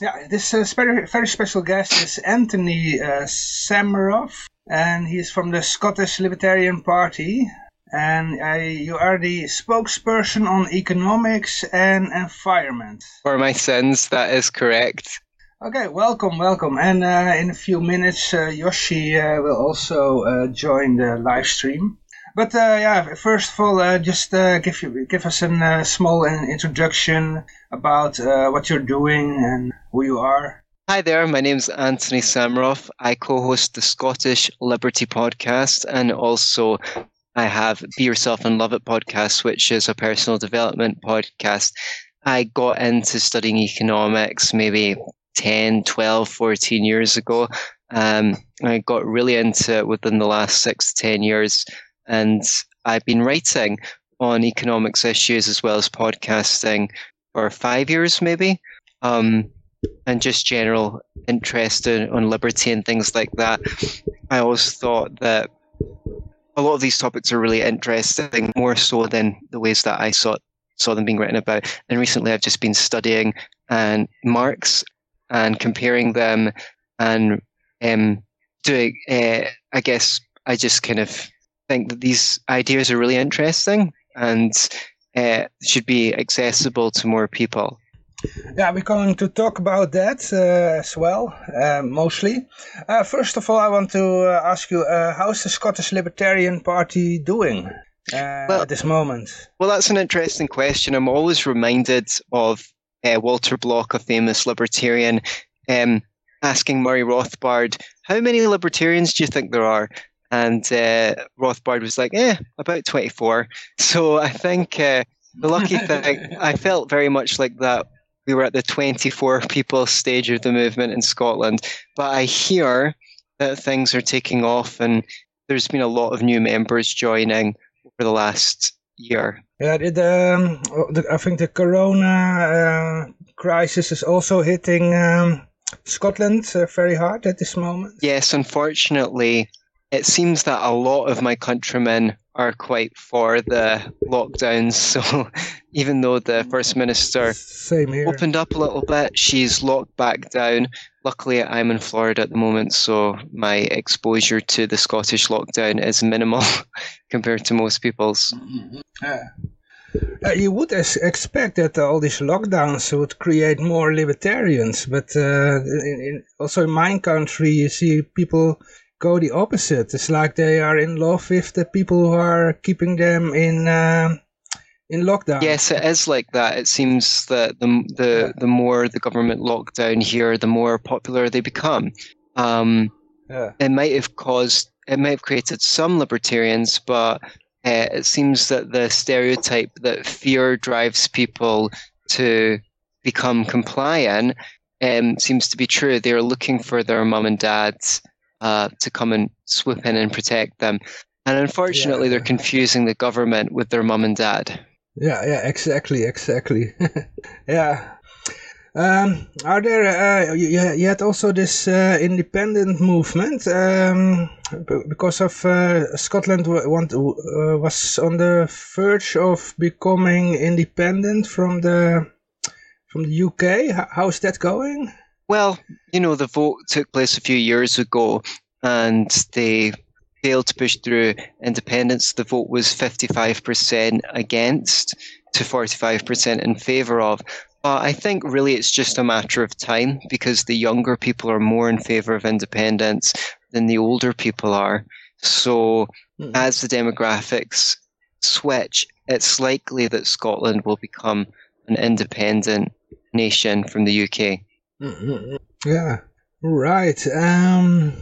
yeah, this uh, very, very special guest is Antony uh, Sammeroff, and he's from the Scottish Libertarian Party. And uh, you are the spokesperson on economics and environment. For my sins, that is correct. Okay, welcome, welcome. And uh, in a few minutes, uh, Yoshi uh, will also uh, join the live stream. But uh, yeah, first of all, uh, just give you give us a small introduction about what you're doing and who you are. Hi there, my name's Antony Sammeroff. I co-host the Scottish Liberty podcast and also I have Be Yourself and Love It podcast, which is a personal development podcast. I got into studying economics maybe 10, 12, 14 years ago. Um, I got really into it within the last six to 10 years. And I've been writing on economics issues as well as podcasting for five years, maybe. Um, and just general interest in, on liberty and things like that. I always thought that a lot of these topics are really interesting, more so than the ways that I saw saw them being written about. And recently, I've just been studying and Marx and comparing them and um, doing. Uh, I guess I just kind of think that these ideas are really interesting and uh, should be accessible to more people. Yeah, we're going to talk about that uh, as well, uh, mostly. Uh, first of all, I want to uh, ask you, uh, how's the Scottish Libertarian Party doing uh, well, at this moment? Well, that's an interesting question. I'm always reminded of Walter Block, a famous libertarian, um, asking Murray Rothbard, how many libertarians do you think there are? And Rothbard was like, eh, about 24. So I think the lucky thing, I felt very much like that we were at the 24 people stage of the movement in Scotland. But I hear that things are taking off and there's been a lot of new members joining over the last year. Yeah, the, um, the, I think the corona uh, crisis is also hitting um, Scotland uh, very hard at this moment. Yes, unfortunately, it seems that a lot of my countrymen are quite for the lockdowns. So even though the First Minister opened up a little bit, she's locked back down. Luckily, I'm in Florida at the moment, so my exposure to the Scottish lockdown is minimal compared to most people's. Mm-hmm. Uh, you would expect that all these lockdowns would create more libertarians, but uh, in, in, also in my country, you see people go the opposite. It's like they are in love with the people who are keeping them in uh, in lockdown. Yes, it is like that. It seems that the the yeah. the more the government lockdown here, the more popular they become. Um, yeah. It might have caused, it might have created some libertarians, but uh, it seems that the stereotype that fear drives people to become compliant um, seems to be true. They're looking for their mum and dads uh, to come and swoop in and protect them. And unfortunately, yeah. they're confusing the government with their mum and dad. Yeah, yeah, exactly, exactly. yeah. Um, are there? Uh, you, you, had also this uh, independent movement um, because of uh, Scotland want, uh, was on the verge of becoming independent from the from the UK. How's that going? Well, you know, the vote took place a few years ago and they failed to push through independence. The vote was 55% against to 45% in favour of. But I think really it's just a matter of time because the younger people are more in favour of independence than the older people are. So mm-hmm. as the demographics switch, it's likely that Scotland will become an independent nation from the UK. Yeah, right. Um,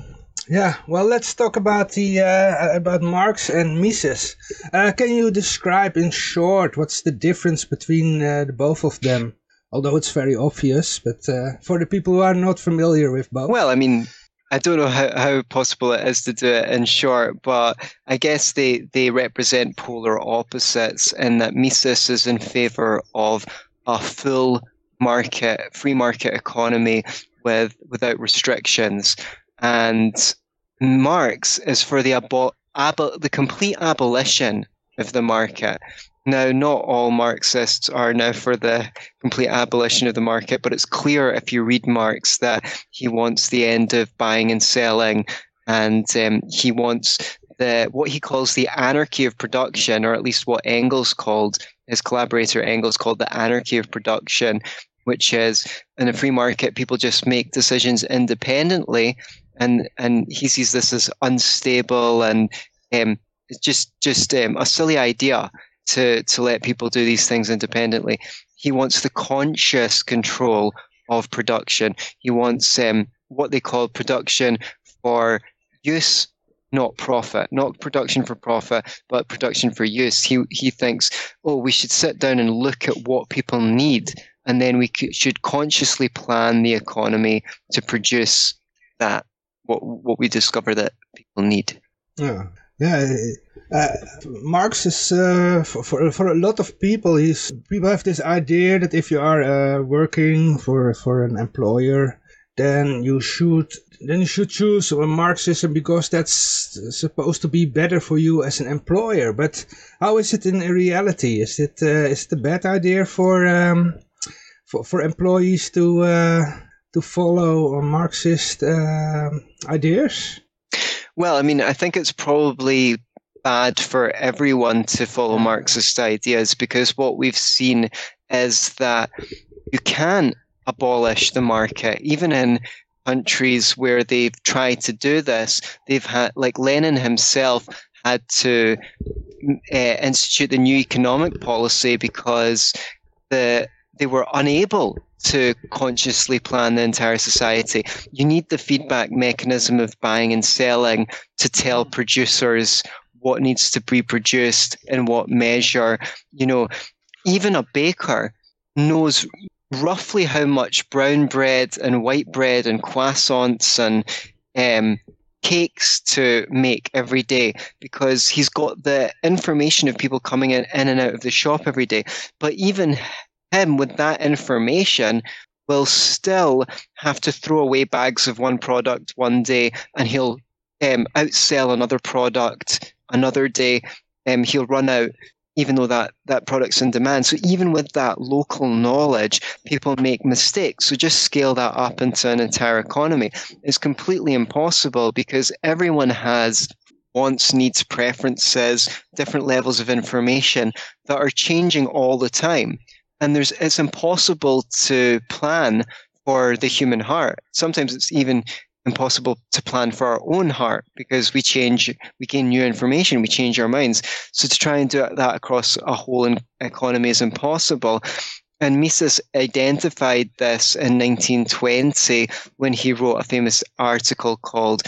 yeah. Well, let's talk about the uh, about Marx and Mises. Uh, can you describe in short what's the difference between uh, the both of them? Although it's very obvious, but uh, for the people who are not familiar with both. Well, I mean, I don't know how, how possible it is to do it in short, but I guess they, they represent polar opposites in that Mises is in favor of a full market, free market economy with without restrictions. And Marx is for the abo- abo- the complete abolition of the market. Now, not all Marxists are now for the complete abolition of the market, but it's clear if you read Marx that he wants the end of buying and selling, and um, he wants the what he calls the anarchy of production, or at least what Engels called his collaborator Engels called the anarchy of production, which is in a free market, people just make decisions independently, and and he sees this as unstable and um, just just um, a silly idea to to let people do these things independently. He wants the conscious control of production. He wants um, what they call production for use, not profit, not production for profit, but production for use. He he thinks, oh, we should sit down and look at what people need, and then we should consciously plan the economy to produce that what what we discover that people need. Yeah, yeah. Uh, Marx is uh, for, for, for a lot of people. He's people have this idea that if you are uh, working for for an employer, then you should then you should choose Marxism because that's supposed to be better for you as an employer. But how is it in reality? Is it uh, is it a bad idea for um, for for employees to uh, to follow Marxist uh, ideas? Well, I mean, I think it's probably bad for everyone to follow Marxist ideas because what we've seen is that you can abolish the market, even in countries where they've tried to do this. They've had, like Lenin himself, had to uh, institute the new economic policy because the they were unable to consciously plan the entire society. You need the feedback mechanism of buying and selling to tell producers what needs to be produced in what measure. You know, even a baker knows roughly how much brown bread and white bread and croissants and um, cakes to make every day because he's got the information of people coming in, in and out of the shop every day. But even him with that information will still have to throw away bags of one product one day and he'll um, outsell another product another day. Um, he'll run out even though that, that product's in demand. So even with that local knowledge, people make mistakes. So just scale that up into an entire economy is completely impossible because everyone has wants, needs, preferences, different levels of information that are changing all the time and there's it's impossible to plan for the human heart. Sometimes it's even impossible to plan for our own heart because we change, we gain new information, we change our minds. So to try and do that across a whole economy is impossible. And Mises identified this in 1920 when he wrote a famous article called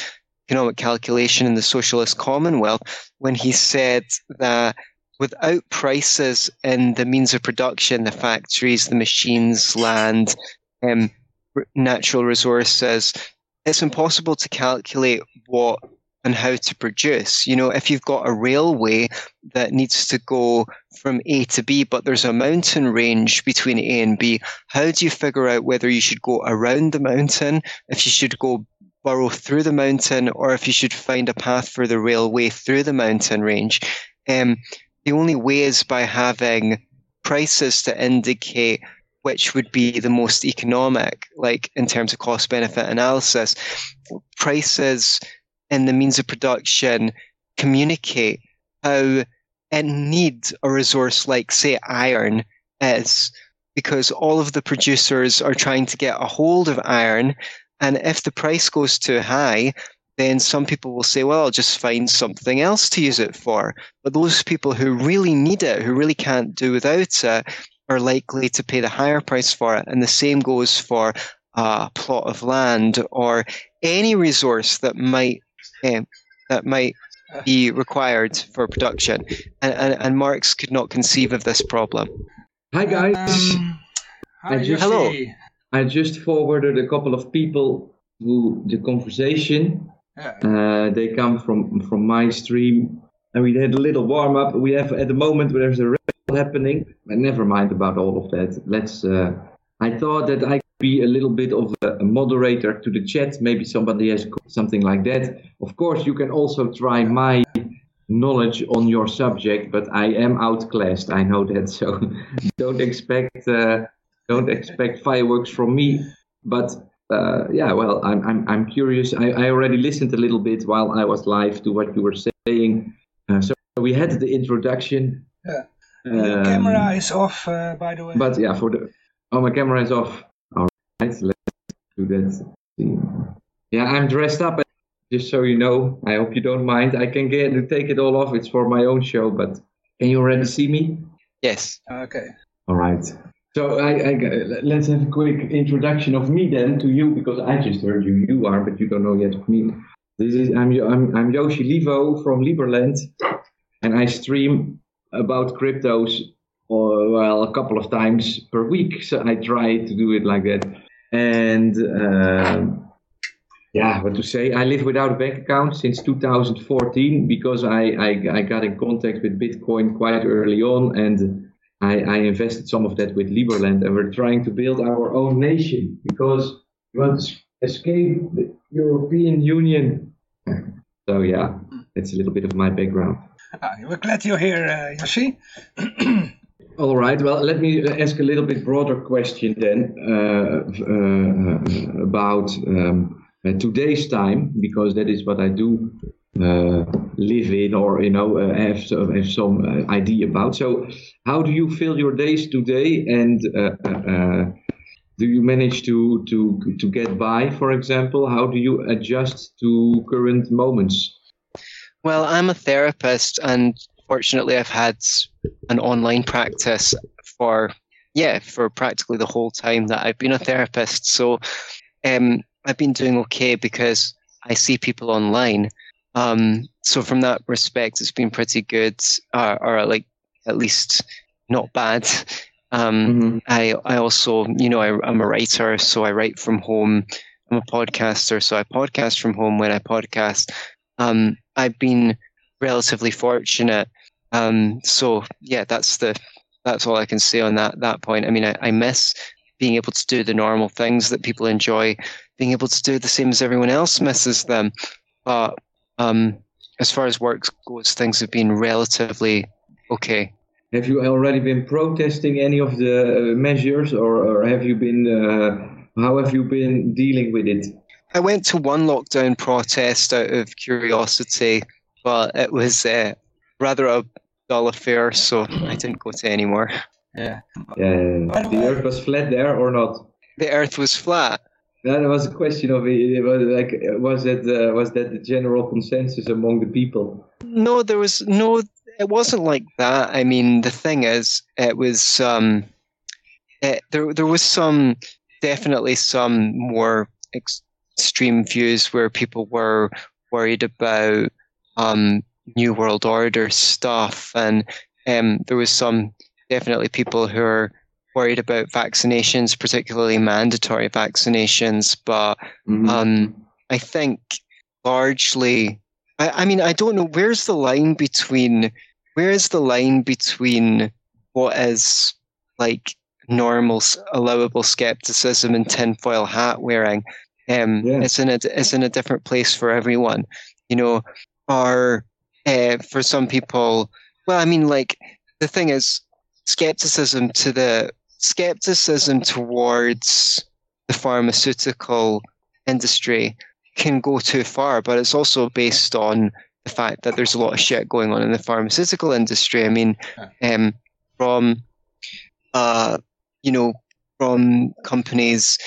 Economic Calculation in the Socialist Commonwealth, when he said that without prices in the means of production, the factories, the machines, land, um, natural resources, it's impossible to calculate what and how to produce. You know, if you've got a railway that needs to go from A to B, but there's a mountain range between A and B, how do you figure out whether you should go around the mountain, if you should go burrow through the mountain, or if you should find a path for the railway through the mountain range? Um, the only way is by having prices to indicate which would be the most economic, like in terms of cost benefit analysis. Prices in the means of production communicate how in need a resource like, say, iron is, because all of the producers are trying to get a hold of iron. And if the price goes too high, then some people will say, well, I'll just find something else to use it for. But those people who really need it, who really can't do without it, are likely to pay the higher price for it. And the same goes for a plot of land or any resource that might um, that might be required for production. And, and, and, Marx could not conceive of this problem. Hi guys. Um, hi, I just, hello. I just forwarded a couple of people to the conversation uh, they come from from my stream, and we had a little warm up. We have at the moment there's a rail happening, but never mind about all of that. Let's. Uh, I thought that I be a little bit of a, a moderator to the chat. Maybe somebody has something like that. Of course, you can also try my knowledge on your subject, but I am outclassed. I know that, so don't expect uh, don't expect fireworks from me. But uh, yeah, well, I'm I'm I'm curious. I, I already listened a little bit while I was live to what you were saying. Uh, so we had the introduction. Yeah. Um, camera is off, uh, by the way. But yeah, for the oh, my camera is off. All right, let's do that. Yeah, I'm dressed up. Just so you know, I hope you don't mind. I can get to take it all off. It's for my own show, but can you already see me? Yes. Okay. All right. So I, I, let's have a quick introduction of me then to you because I just heard you. You are, but you don't know yet of me. This is I'm I'm, I'm Yoshi Livo from Liberland, and I stream about cryptos, or well, a couple of times per week. So I try to do it like that, and. Uh, yeah, what to say? I live without a bank account since 2014 because I, I, I got in contact with Bitcoin quite early on and I, I invested some of that with Liberland and we're trying to build our own nation because we want to escape the European Union. So yeah, that's a little bit of my background. Uh, we're glad you're here, uh, Yoshi. All right. Well, let me ask a little bit broader question then uh, uh about um, uh, today's time because that is what I do uh, live in or you know uh, have, have some uh, idea about. So, how do you fill your days today, and uh, uh, do you manage to to to get by? For example, how do you adjust to current moments? Well, I'm a therapist, and fortunately, I've had an online practice for yeah for practically the whole time that I've been a therapist. So. Um, I've been doing okay because I see people online. Um, so from that respect, it's been pretty good, uh, or like at least not bad. Um, mm-hmm. I I also, you know, I, I'm a writer, so I write from home. I'm a podcaster, so I podcast from home when I podcast. Um, I've been relatively fortunate. Um, so yeah, that's the that's all I can say on that that point. I mean, I, I miss being able to do the normal things that people enjoy being able to do the same as everyone else misses them. But um, as far as work goes, things have been relatively okay. Have you already been protesting any of the uh, measures, or, or have you been? Uh, how have you been dealing with it? I went to one lockdown protest out of curiosity, but it was uh, rather a dull affair, so I didn't go to any more. Yeah. Yeah. The earth was flat there or not? The earth was flat. That was a question of it was like was it uh, was that the general consensus among the people? No, there was no. It wasn't like that. I mean, the thing is, it was um, it, there. There was some definitely some more extreme views where people were worried about um, new world order stuff, and um, there was some definitely people who are worried about vaccinations, particularly mandatory vaccinations. But mm-hmm. um, I think largely, I, I mean, I don't know where's the line between where is the line between what is like normal allowable skepticism and tinfoil hat wearing. Um, yeah. It's in a it's in a different place for everyone. You know, are uh, for some people. Well, I mean, like the thing is, skepticism to the skepticism towards the pharmaceutical industry can go too far, but it's also based on the fact that there's a lot of shit going on in the pharmaceutical industry. I mean, um, from uh, you know, from companies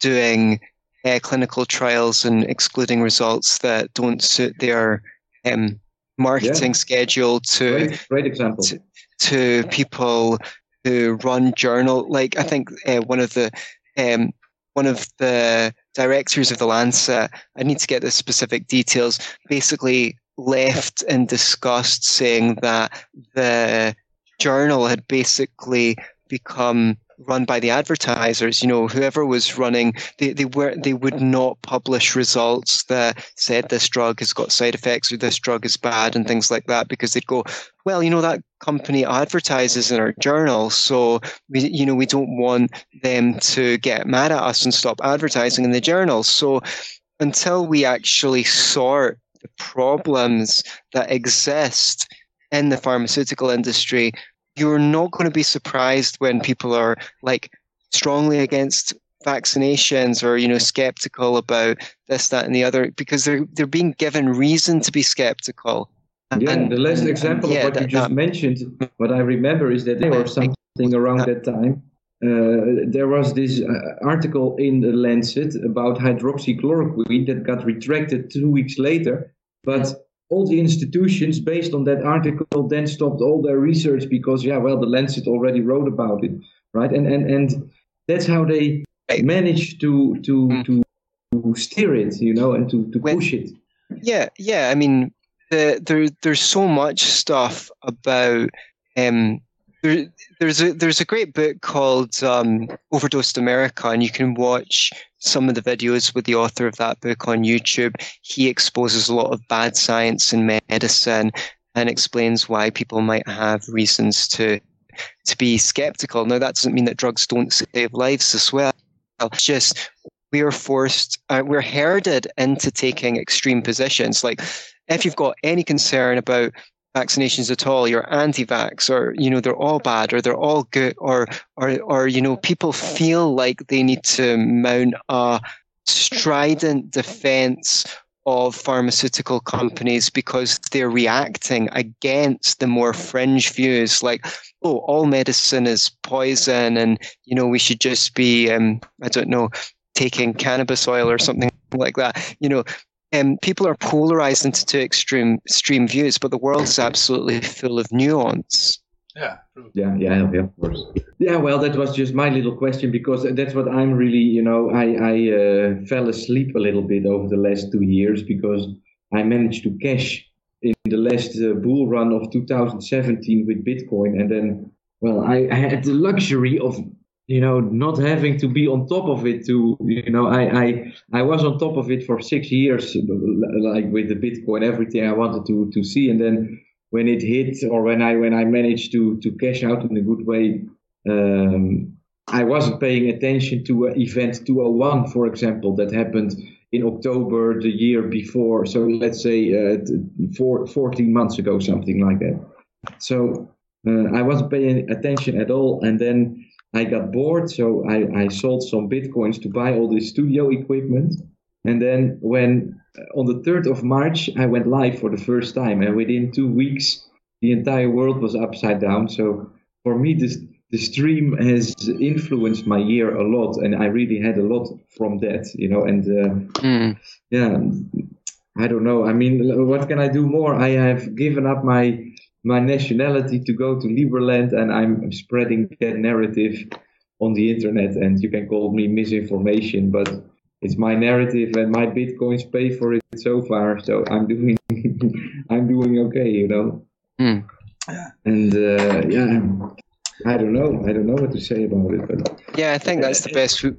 doing uh, clinical trials and excluding results that don't suit their um, marketing yeah. schedule to great, great example to, to people who run journal. Like I think uh, one of the um, one of the directors of the Lancet, I need to get the specific details, basically left in disgust, saying that the journal had basically become run by the advertisers. You know, whoever was running, they, they were they would not publish results that said this drug has got side effects or this drug is bad and things like that because they'd go, well, you know, that company advertises in our journal, so we, you know, we don't want them to get mad at us and stop advertising in the journal. So until we actually sort the problems that exist in the pharmaceutical industry, you're not going to be surprised when people are like strongly against vaccinations or you know skeptical about this that and the other because they're they're being given reason to be skeptical. Yeah and, the last example yeah, of what that, you just that, mentioned what i remember is that there was something around that time uh, there was this uh, article in the Lancet about hydroxychloroquine that got retracted two weeks later, but all the institutions based on that article then stopped all their research because yeah well the lancet already wrote about it right? And and and that's how they managed to to mm. to, to steer it you know and to to when, push it. yeah yeah i mean the, there there's so much stuff about um there, there's a there's a great book called um, Overdosed America, and you can watch some of the videos with the author of that book on YouTube. He exposes a lot of bad science in medicine and explains why people might have reasons to to be skeptical. Now, that doesn't mean that drugs don't save lives as well. It's just we are forced, uh, we're herded into taking extreme positions. Like, if you've got any concern about vaccinations at all, you're anti-vax, or you know they're all bad, or they're all good, or or or you know people feel like they need to mount a strident defense of pharmaceutical companies because they're reacting against the more fringe views like oh all medicine is poison and you know we should just be um, i don't know taking cannabis oil or something like that. You know um, people are polarized into two extreme extreme views, but the world is absolutely full of nuance. Yeah, yeah, yeah, yeah, of course. Yeah, well, that was just my little question because that's what I'm really, you know, I I uh, fell asleep a little bit over the last two years because I managed to cash in the last uh, bull run of 2017 with Bitcoin, and then, well, I, I had the luxury of you know not having to be on top of it to you know I, I i was on top of it for six years like with the bitcoin everything i wanted to to see. And then when it hit or when i when i managed to to cash out in a good way um, i wasn't paying attention to event 201 for example that happened in october the year before. So let's say uh, four, 14 months ago something like that. So uh, i wasn't paying attention at all. And then I got bored, so I, I sold some bitcoins to buy all this studio equipment. And then when on the 3rd of March, I went live for the first time, and within two weeks, the entire world was upside down. So for me, this the stream has influenced my year a lot, and I really had a lot from that, you know. And uh, mm. yeah, I don't know. I mean, what can I do more? I have given up my my nationality to go to Liberland and I'm spreading that narrative on the internet. And you can call me misinformation, but it's my narrative and my bitcoins pay for it so far. So I'm doing, I'm doing okay, you know. Mm. And uh, yeah, I don't know. I don't know what to say about it. But yeah, I think that's the best we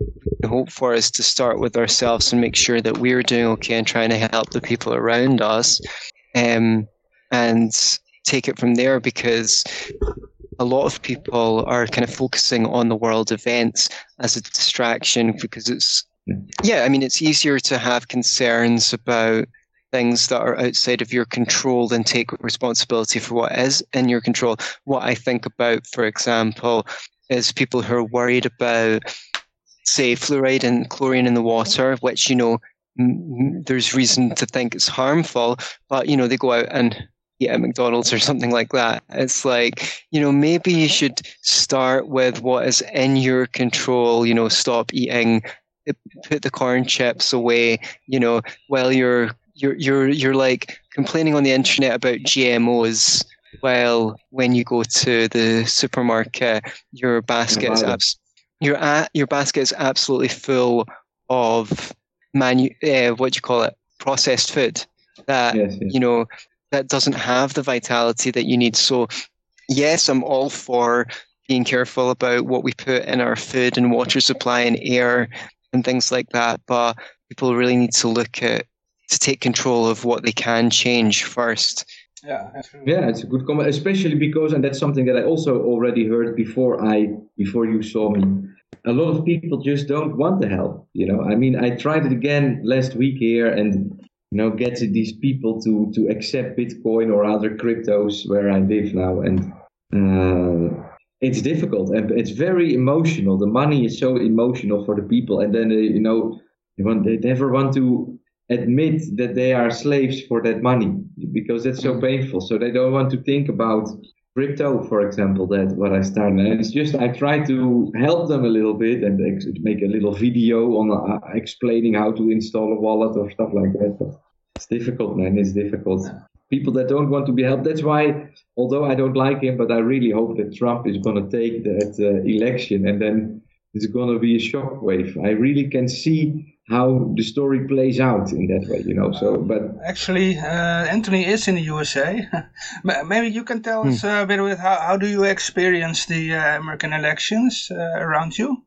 hope for is to start with ourselves and make sure that we're doing okay and trying to help the people around us. Um, and take it from there because a lot of people are kind of focusing on the world events as a distraction because it's yeah i mean it's easier to have concerns about things that are outside of your control than take responsibility for what is in your control. What i think about for example is people who are worried about say fluoride and chlorine in the water which you know there's reason to think it's harmful but you know they go out and eat at McDonald's or something like that. It's like, you know, maybe you should start with what is in your control, you know, stop eating, put the corn chips away, you know, while you're you're you're you're like complaining on the internet about GMOs while when you go to the supermarket your basket is abs- your your basket is absolutely full of manu uh, what do you call it processed food that yes, yes. you know that doesn't have the vitality that you need. So, yes, I'm all for being careful about what we put in our food and water supply and air and things like that. But people really need to look at to take control of what they can change first. Yeah, yeah, it's a good comment, especially because, and that's something that I also already heard before I before you saw me. A lot of people just don't want the help. You know, I mean, I tried it again last week here, and you know get these people to to accept Bitcoin or other cryptos where I live now, and uh, it's difficult and it's very emotional. The money is so emotional for the people, and then uh, you know they, want, they never want to admit that they are slaves for that money because that's so painful. So they don't want to think about crypto, for example, that what I started. And it's just I try to help them a little bit and make a little video on uh, explaining how to install a wallet or stuff like that. But it's difficult, man. It's difficult. People that don't want to be helped. That's why, although I don't like him, but I really hope that Trump is going to take that uh, election and then it's going to be a shockwave. I really can see how the story plays out in that way, you know. So, but actually, uh, Antony is in the USA. Maybe you can tell us hmm. a bit with how, how do you experience the uh, American elections uh, around you?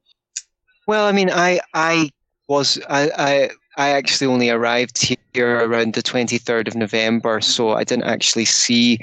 Well, I mean, I I was I, I I actually only arrived here around the twenty third of November, so I didn't actually see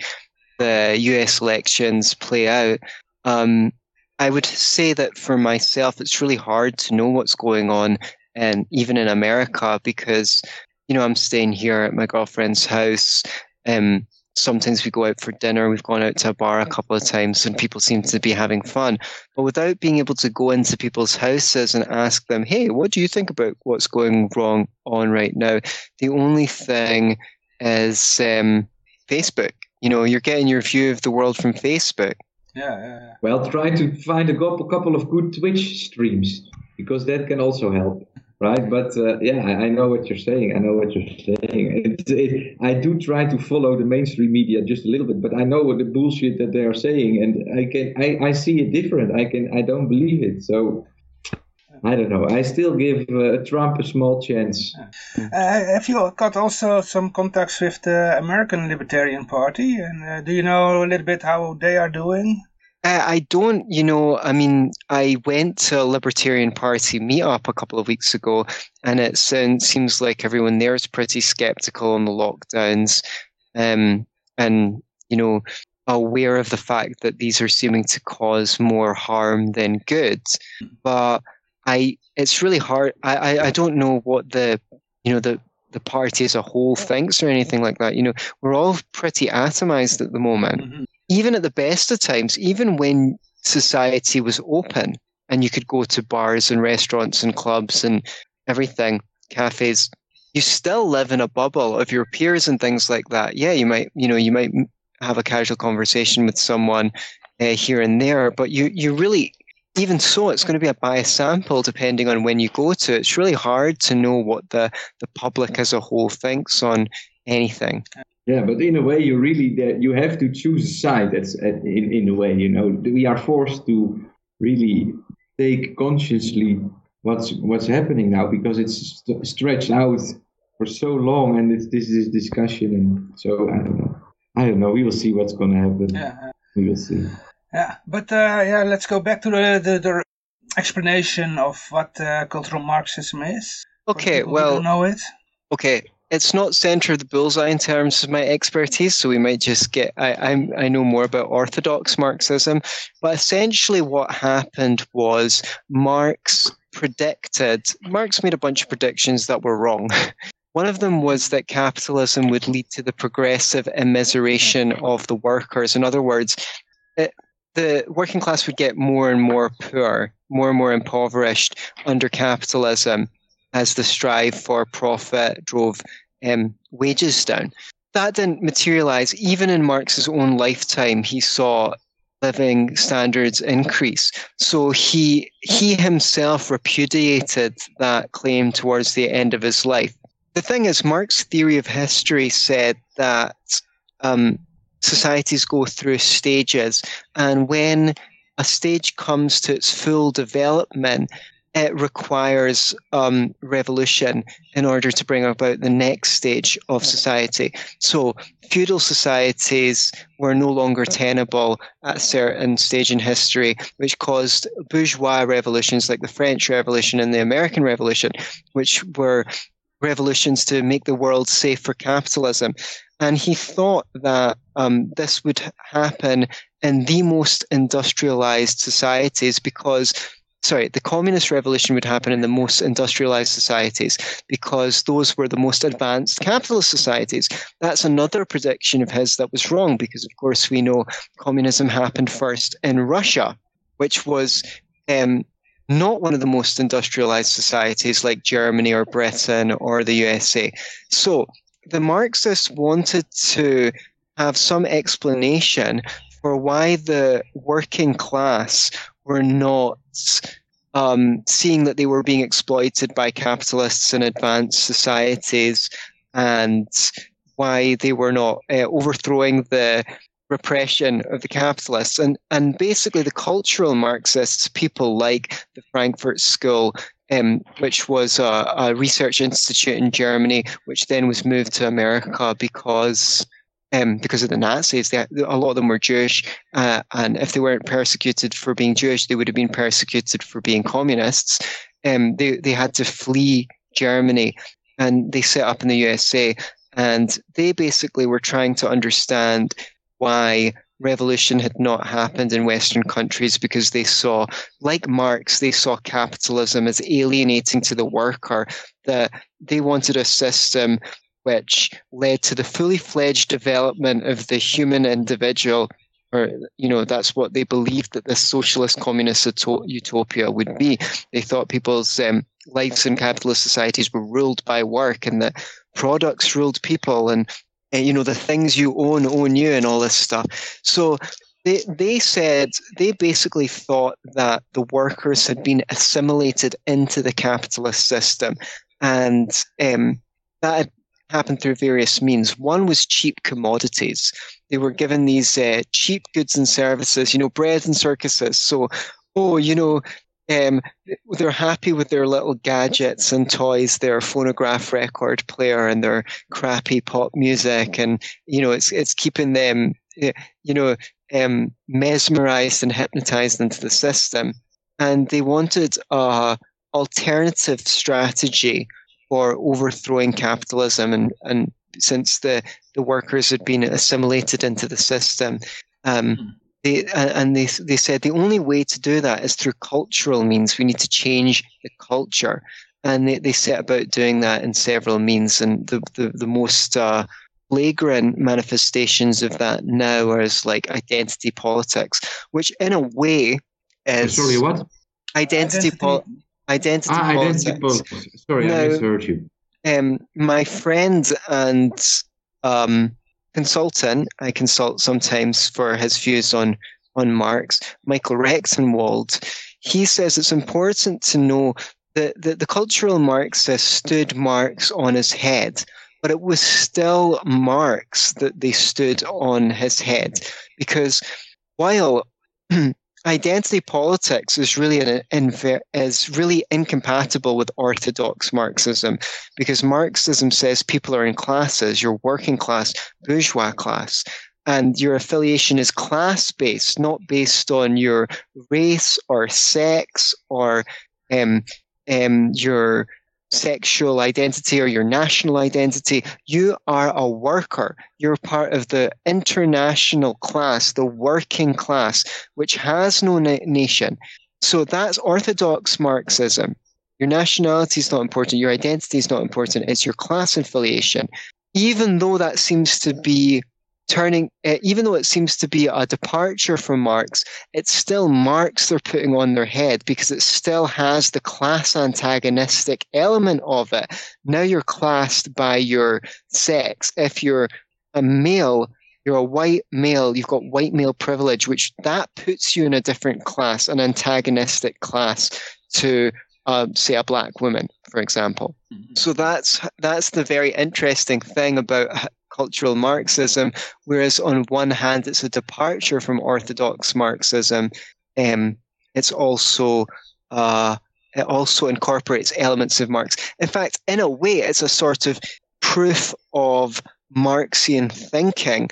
the U.S. elections play out. Um, I would say that for myself, it's really hard to know what's going on and even in America because you know I'm staying here at my girlfriend's house. Um, sometimes we go out for dinner. We've gone out to a bar a couple of times, and people seem to be having fun. But without being able to go into people's houses and ask them, "Hey, what do you think about what's going wrong on right now?" The only thing is um, Facebook. You know, you're getting your view of the world from Facebook. Yeah, yeah, yeah. Well, try to find a couple of good Twitch streams because that can also help right? But uh, yeah, I, I, know what you're saying. I know what you're saying. It, it, I do try to follow the mainstream media just a little bit, but I know what the bullshit that they are saying, and I can I, I see it different. I can I don't believe it. So. I don't know. I still give uh, Trump a small chance. Uh, have you got also some contacts with the American Libertarian Party? And uh, do you know a little bit how they are doing? Uh, I don't, you know, I mean, I went to a Libertarian Party meetup a couple of weeks ago, and it seems like everyone there is pretty skeptical on the lockdowns, um, and you know, aware of the fact that these are seeming to cause more harm than good. But I, it's really hard. I, I, I don't know what the, you know, the the party as a whole thinks or anything like that. You know, we're all pretty atomized at the moment. Mm-hmm even at the best of times, even when society was open and you could go to bars and restaurants and clubs and everything, cafes, you still live in a bubble of your peers and things like that. Yeah, you might, you know, you might have a casual conversation with someone uh, here and there, but you, you really, even so, it's going to be a biased sample depending on when you go to. It's really hard to know what the, the public as a whole thinks on anything. Yeah, but in a way, you really you have to choose a side. That's in in a way, you know, we are forced to really take consciously what's what's happening now because it's st- stretched out for so long, and it's this is discussion, and so I don't know. I don't know. We will see what's going to happen. Yeah. We will see. Yeah, but uh, yeah, let's go back to the the, the explanation of what uh, cultural Marxism is. Okay, well, know it. Okay, it's not center of the bullseye in terms of my expertise, so we might just get. I I'm, i know more about orthodox Marxism, but essentially what happened was Marx predicted. Marx made a bunch of predictions that were wrong. One of them was that capitalism would lead to the progressive immiseration of the workers. In other words, it, the working class would get more and more poor, more and more impoverished under capitalism as the strive for profit drove um, wages down. That didn't materialize. Even in Marx's own lifetime, he saw living standards increase. So he he himself repudiated that claim towards the end of his life. The thing is, Marx's theory of history said that um, societies go through stages, and when a stage comes to its full development, it requires um, revolution in order to bring about the next stage of society. So, feudal societies were no longer tenable at a certain stage in history, which caused bourgeois revolutions like the French Revolution and the American Revolution, which were revolutions to make the world safe for capitalism. And he thought that um, this would happen in the most industrialized societies because sorry, the communist revolution would happen in the most industrialized societies because those were the most advanced capitalist societies. That's another prediction of his that was wrong because, of course, we know communism happened first in Russia, which was um, not one of the most industrialized societies like Germany or Britain or the USA. So the Marxists wanted to have some explanation for why the working class were not um, seeing that they were being exploited by capitalists in advanced societies and why they were not uh, overthrowing the repression of the capitalists. And and basically the cultural marxists people like the frankfurt school um, which was a, a, research institute in germany which then was moved to america because um, because of the Nazis. They, a lot of them were Jewish, uh, and if they weren't persecuted for being Jewish, they would have been persecuted for being communists. Um, they they had to flee Germany, and they set up in the USA, and they basically were trying to understand why revolution had not happened in Western countries because they saw, like Marx, they saw capitalism as alienating to the worker, that they wanted a system which led to the fully fledged development of the human individual or you know that's what they believed that this socialist communist utopia would be. They thought people's um, lives in capitalist societies were ruled by work and that products ruled people and, and you know the things you own own you and all this stuff. So they they said they basically thought that the workers had been assimilated into the capitalist system and um, that happened through various means. One was cheap commodities. They were given these uh, cheap goods and services, you know, bread and circuses. So, oh, you know, um, they're happy with their little gadgets and toys, their phonograph record player and their crappy pop music, and you know, it's it's keeping them, you know, um, mesmerized and hypnotized into the system. And they wanted a alternative strategy for overthrowing capitalism and, and since the, the workers had been assimilated into the system. Um, hmm. they, and they, they said the only way to do that is through cultural means. We need to change the culture. And they, they set about doing that in several means. And the, the, the most uh, flagrant manifestations of that now are as like identity politics, which in a way is. Sorry, what? Identity, identity. Po- identity ah, politics. Identity politics. Sorry, now, I misheard you. Um, my friend and um, consultant, I consult sometimes for his views on on Marx, Michael Rectenwald. He says it's important to know that, that the cultural Marxist stood Marx on his head, but it was still Marx that they stood on his head because while identity politics is really an is really incompatible with orthodox Marxism because Marxism says people are in classes, your working class, bourgeois class, and your affiliation is class based, not based on your race or sex or um, um, your sexual identity or your national identity. You are a worker. You're part of the international class, the working class, which has no na- nation. So that's orthodox Marxism. Your nationality is not important. Your identity is not important. It's your class affiliation. Even though that seems to be turning, uh, even though it seems to be a departure from Marx, it's still Marx they're putting on their head because it still has the class antagonistic element of it. Now you're classed by your sex. If you're a male, you're a white male, you've got white male privilege, which that puts you in a different class, an antagonistic class to uh, say a black woman, for example. Mm-hmm. So that's that's the very interesting thing about cultural Marxism, whereas on one hand it's a departure from orthodox Marxism. Um, it's also uh, it also incorporates elements of Marx. In fact, in a way, it's a sort of proof of Marxian thinking.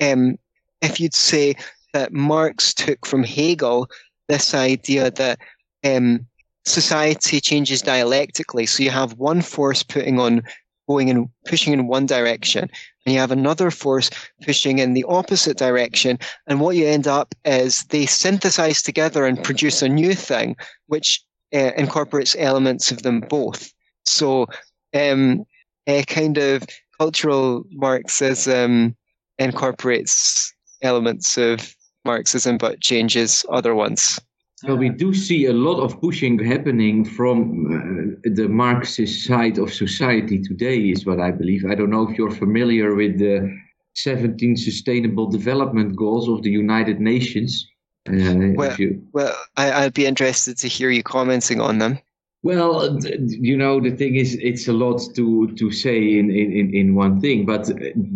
Um, if you'd say that Marx took from Hegel this idea that um, society changes dialectically, so you have one force putting on going in pushing in one direction and you have another force pushing in the opposite direction and what you end up is they synthesize together and produce a new thing which uh, incorporates elements of them both. So um, a kind of cultural marxism incorporates elements of marxism but changes other ones well, we do see a lot of pushing happening from uh, the Marxist side of society today, is what I believe. I don't know if you're familiar with the 17 Sustainable Development Goals of the United Nations. Uh, well, you... well I, would be interested to hear you commenting on them. Well, you know, the thing is, it's a lot to, to say in, in, in one thing, but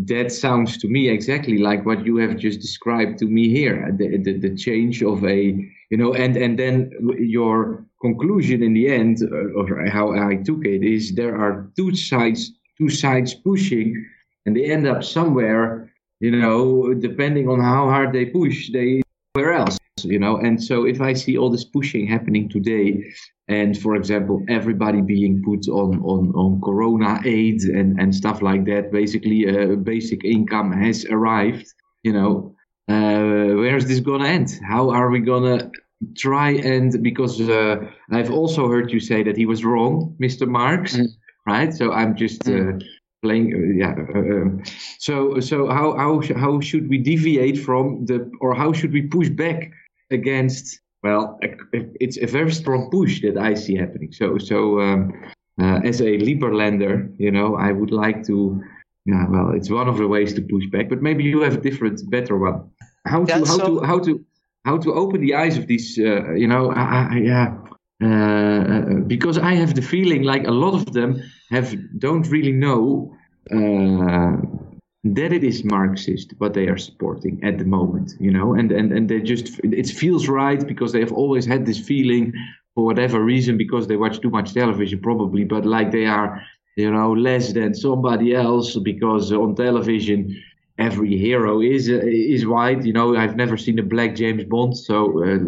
that sounds to me exactly like what you have just described to me here the, the, the change of a you know and and then your conclusion in the end uh, or how i took it is there are two sides two sides pushing and they end up somewhere you know depending on how hard they push they where else you know and so if i see all this pushing happening today and for example everybody being put on on on corona aid and and stuff like that basically a basic income has arrived you know uh, where is this going to end? How are we going to try and because uh, I've also heard you say that he was wrong, Mr. Marx, mm. right? So I'm just mm. uh, playing, uh, yeah. Uh, um, so so how how how should we deviate from the or how should we push back against? Well, it's a very strong push that I see happening. So so um, uh, as a Liberlander, you know, I would like to. Yeah, well, it's one of the ways to push back, but maybe you have a different, better one how to how so, to how to how to open the eyes of these uh, you know yeah uh, uh, because I have the feeling like a lot of them have don't really know uh, that it is Marxist what they are supporting at the moment, you know, and and and they just it feels right because they have always had this feeling for whatever reason because they watch too much television probably, but like they are you know less than somebody else because on television every hero is is white. You know, I've never seen a black James Bond, so uh,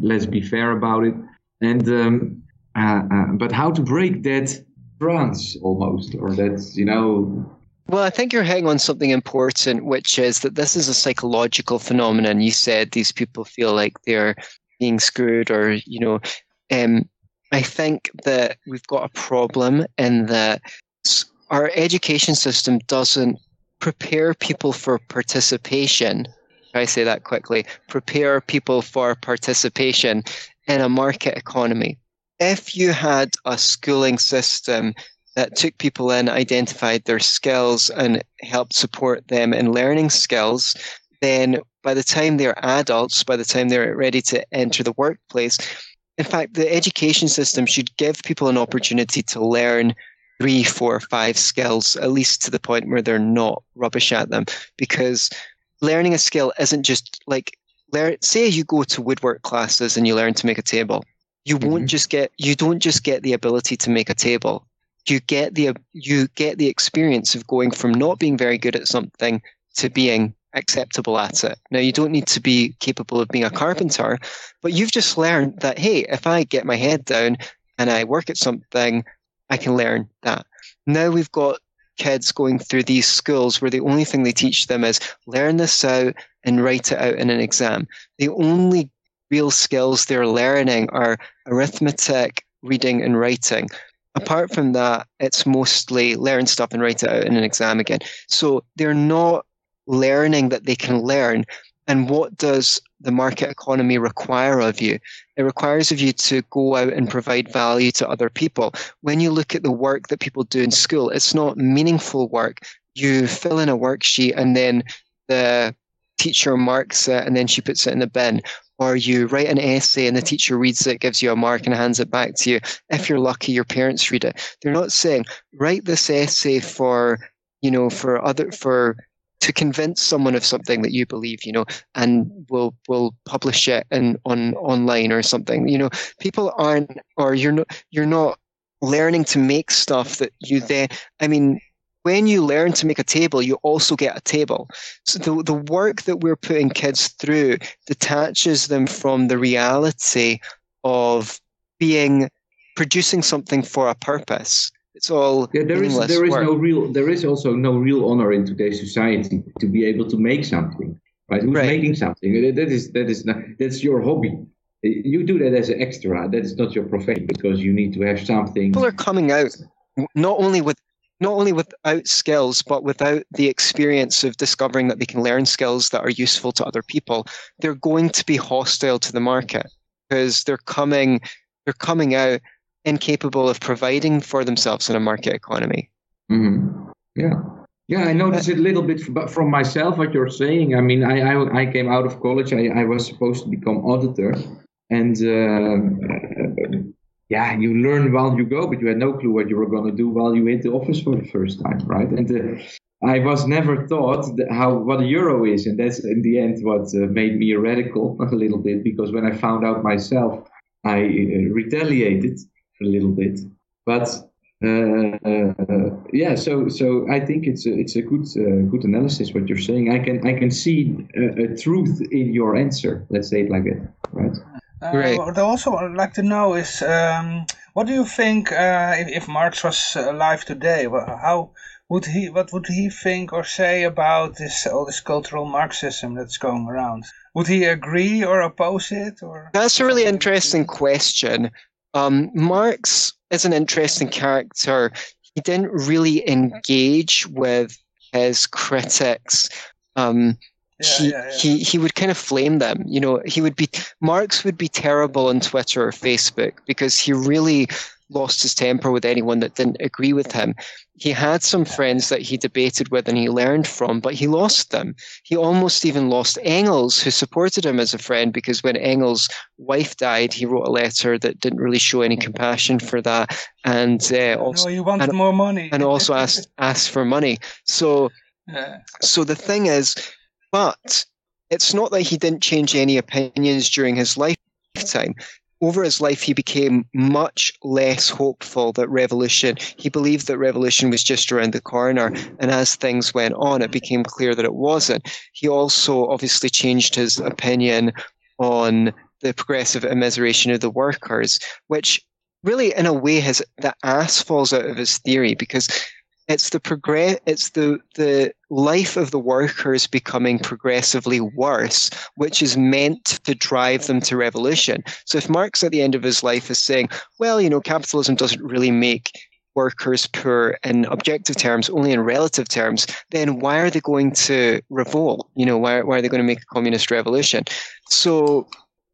let's be fair about it. And um, uh, uh, but how to break that trance almost, or that's you know. Well, I think you're hitting on something important, which is that this is a psychological phenomenon. You said these people feel like they're being screwed, or you know, um, I think that we've got a problem in that our education system doesn't prepare people for participation. I say that quickly. Prepare people for participation in a market economy. If you had a schooling system that took people in, identified their skills, and helped support them in learning skills, then by the time they're adults, by the time they're ready to enter the workplace, in fact, the education system should give people an opportunity to learn three, four, five skills, at least to the point where they're not rubbish at them. Because learning a skill isn't just like. Say you go to woodwork classes and you learn to make a table. You mm-hmm. won't just get. You don't just get the ability to make a table. You get the you get the experience of going from not being very good at something to being acceptable at it. Now, you don't need to be capable of being a carpenter, but you've just learned that, hey, if I get my head down and I work at something, I can learn that. Now we've got kids going through these schools where the only thing they teach them is learn this out and write it out in an exam. The only real skills they're learning are arithmetic, reading, and writing. Apart from that, it's mostly learn stuff and write it out in an exam again. So they're not learning that they can learn. And what does the market economy require of you? It requires of you to go out and provide value to other people. When you look at the work that people do in school, it's not meaningful work. You fill in a worksheet and then the teacher marks it and then she puts it in the bin. Or you write an essay and the teacher reads it, gives you a mark and hands it back to you. If you're lucky, your parents read it. They're not saying, write this essay for, you know, for other, for to convince someone of something that you believe, you know, and we'll we'll publish it in on online or something. You know, people aren't, or you're not, you're not learning to make stuff that you then. I mean, when you learn to make a table, you also get a table. So the the work that we're putting kids through detaches them from the reality of being producing something for a purpose It's all yeah. There is there is work. no real there is also no real honor in today's society to be able to make something. Right? Who's right. making something? That is that is not, that's your hobby. You do that as an extra. That is not your profession because you need to have something. People are coming out not only with not only without skills, but without the experience of discovering that they can learn skills that are useful to other people, they're going to be hostile to the market because they're coming they're coming out incapable of providing for themselves in a market economy. Mm-hmm. Yeah. Yeah, I noticed it a little bit from myself what you're saying. I mean, I I, I came out of college. I, I was supposed to become auditor, and uh, yeah, you learn while you go, but you had no clue what you were going to do while you hit the office for the first time, right? And uh, I was never taught how what a euro is, and that's in the end what uh, made me a radical a little bit. Because when I found out myself, I uh, retaliated a little bit. But uh, uh, yeah, so so I think it's a, it's a good uh, good analysis what you're saying. I can I can see a, a truth in your answer. Let's say it like that, right? Great. Uh, what I also would like to know is, um, what do you think uh, if, if, Marx was alive today? How would he? What would he think or say about this all this cultural Marxism that's going around? Would he agree or oppose it? Or that's a really interesting question. Um, Marx is an interesting character. He didn't really engage with his critics. Um, he, yeah, yeah. he he would kind of flame them. You know, he would be Marx would be terrible on Twitter or Facebook because he really lost his temper with anyone that didn't agree with him. He had some friends that he debated with and he learned from, but he lost them. He almost even lost Engels, who supported him as a friend, because when Engels' wife died, he wrote a letter that didn't really show any compassion for that, and uh, also no, he wanted and, more money, and also asked asked for money. So, yeah. so the thing is but it's not that he didn't change any opinions during his lifetime. Over his life, he became much less hopeful that revolution, he believed that revolution was just around the corner. And as things went on, it became clear that it wasn't. He also obviously changed his opinion on the progressive immiseration of the workers, which really, in a way, has the ass falls out of his theory because it's the progress it's the the life of the workers becoming progressively worse which is meant to drive them to revolution. So if marx at the end of his life is saying well you know capitalism doesn't really make workers poor in objective terms only in relative terms then why are they going to revolt? You know why, why are they going to make a communist revolution? So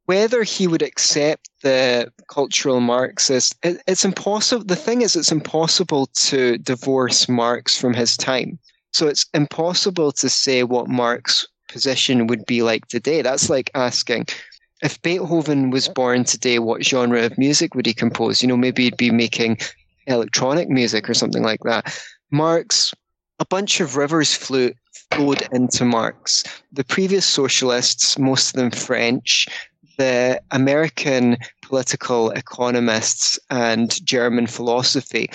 whether he would accept the cultural Marxist, it, it's impossible. The thing is, it's impossible to divorce Marx from his time. So it's impossible to say what Marx's position would be like today. That's like asking if Beethoven was born today, what genre of music would he compose? You know, maybe he'd be making electronic music or something like that. Marx, a bunch of rivers flew, flowed into Marx. The previous socialists, most of them French, the American political economists and German philosophy,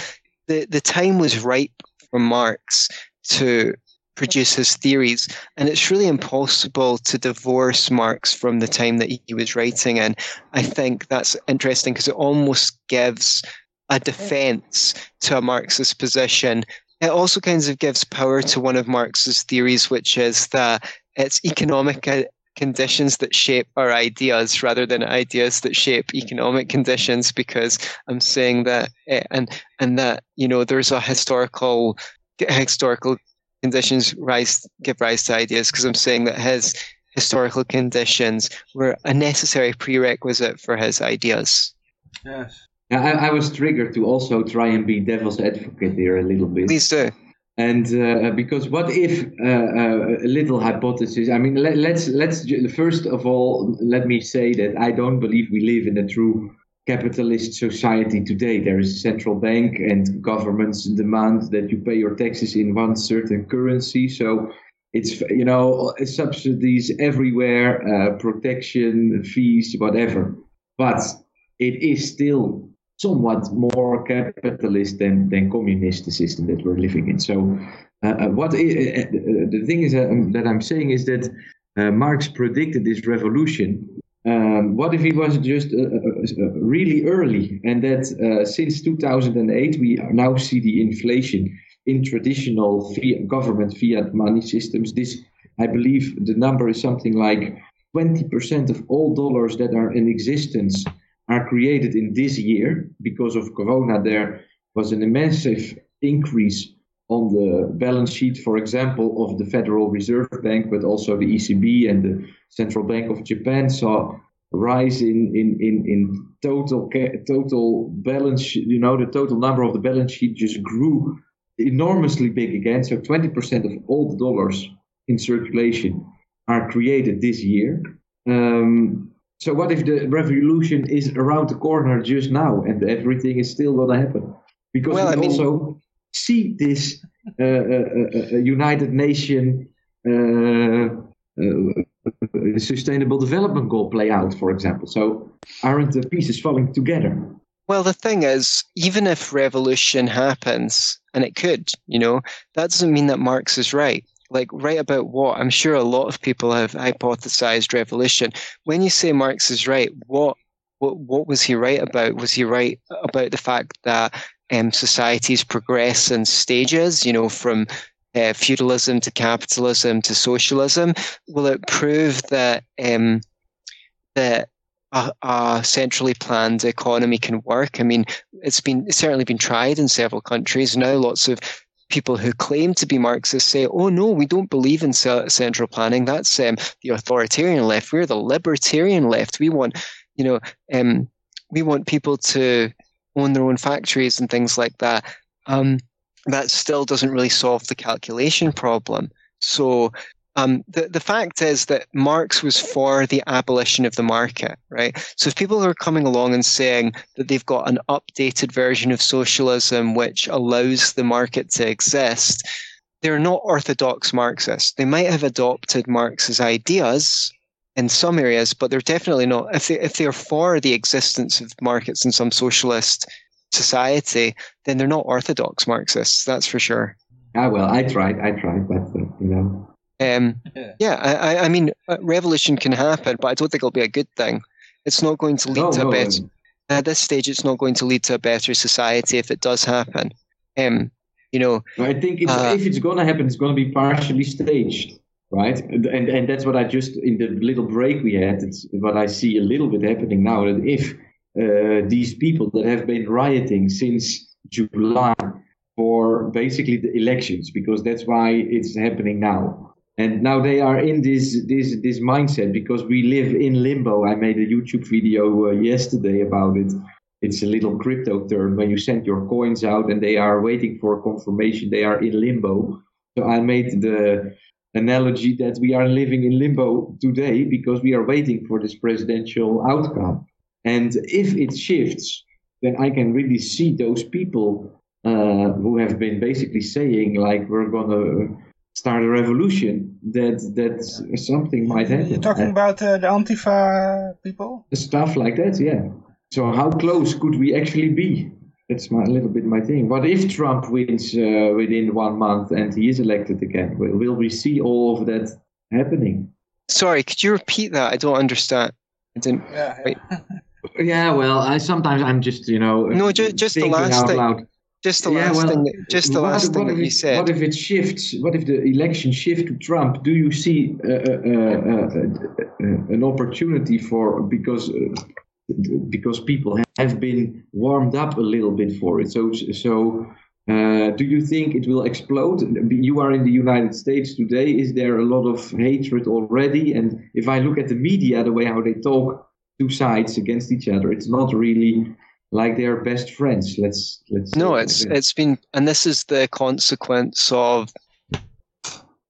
the, the time was ripe for Marx to produce his theories. And it's really impossible to divorce Marx from the time that he was writing And I think that's interesting because it almost gives a defense to a Marxist position. It also kind of gives power to one of Marx's theories, which is that it's economic uh, conditions that shape our ideas rather than ideas that shape economic conditions because i'm saying that eh, and and that you know there's a historical historical conditions rise give rise to ideas because i'm saying that his historical conditions were a necessary prerequisite for his ideas. Yes. I, I was triggered to also try and be devil's advocate here a little bit. Please do and uh, because what if uh, uh, a little hypothesis i mean let, let's let's first of all let me say that i don't believe we live in a true capitalist society today. There is a central bank and governments demand that you pay your taxes in one certain currency. So it's you know subsidies everywhere uh, protection fees whatever. But it is still somewhat more capitalist than, than communist the system that we're living in. So, uh, uh uh, uh, the thing is uh, that I'm saying is that Marx predicted this revolution um, what if he was just uh, uh, uh really early and that uh, since 2008 we now see the inflation in traditional fiat, government fiat money systems? This, I believe, the number is something like 20% of all dollars that are in existence are created in this year because of Corona. There was an immense increase on the balance sheet, for example, of the Federal Reserve Bank, but also the ECB and the Central Bank of Japan saw rise in in in, in total total balance you know the total number of the balance sheet just grew enormously big again so 20% of all the dollars in circulation are created this year um, so what if the revolution is around the corner just now and everything is still going to happen because well, we I mean, also see this uh, uh, uh, uh United Nation uh, uh, Sustainable Development Goal play out, for example. So aren't the pieces falling together? Well, the thing is, even if revolution happens, and it could, you know, that doesn't mean that Marx is right. Like, right about what? I'm sure a lot of people have hypothesized revolution. When you say Marx is right, what what, what was he right about? Was he right about the fact that um, societies progress in stages, you know, from uh, feudalism to capitalism to socialism? Will it prove that um, that a, a, centrally planned economy can work? I mean, it's been it's certainly been tried in several countries. Now, lots of people who claim to be Marxists say, "Oh no, we don't believe in central planning. That's um, the authoritarian left. We're the libertarian left. We want, you know, um, we want people to own their own factories and things like that." Um, that still doesn't really solve the calculation problem. So um, the, the fact is that Marx was for the abolition of the market, right? So if people are coming along and saying that they've got an updated version of socialism which allows the market to exist, they're not orthodox Marxists. They might have adopted Marx's ideas in some areas, but they're definitely not. If they if they're for the existence of markets in some socialist society, then they're not orthodox Marxists. That's for sure. Ah, well, I tried. I tried, but you know. Um, yeah, yeah I, I mean, uh, revolution can happen, but I don't think it'll be a good thing. It's not going to lead no, to a no, better. At this stage, it's not going to lead to a better society if it does happen. Um, you know, I think it's, uh, if it's going to happen, it's going to be partially staged, right? And, and and that's what I just in the little break we had. It's what I see a little bit happening now. That if uh, these people that have been rioting since July for basically the elections, because that's why it's happening now. And now they are in this this this mindset because we live in limbo. I made a YouTube video uh, yesterday about it. It's a little crypto term when you send your coins out and they are waiting for confirmation. They are in limbo. So I made the analogy that we are living in limbo today because we are waiting for this presidential outcome. And if it shifts, then I can really see those people uh, who have been basically saying like we're gonna start a revolution. That that yeah. something might happen. You're talking about uh, the Antifa people. Stuff like that, yeah. So how close could we actually be? That's my, a little bit my thing. What if Trump wins uh, within one month and he is elected again? Will, will we see all of that happening? Sorry, could you repeat that? I don't understand. I didn't. Yeah. yeah. Yeah, well, I sometimes I'm just you know no, just, just the last thing. Loud. Just the yeah, last well, thing. That, just the last thing that you said. What if it shifts? What if the election shift to Trump? Do you see uh, uh, uh, uh an opportunity for because uh, because people have been warmed up a little bit for it? So so. Uh, do you think it will explode? You are in the United States today. Is there a lot of hatred already? And if I look at the media, the way how they talk, two sides against each other. It's not really like they're best friends. Let's let's. No, it's it's been, and this is the consequence of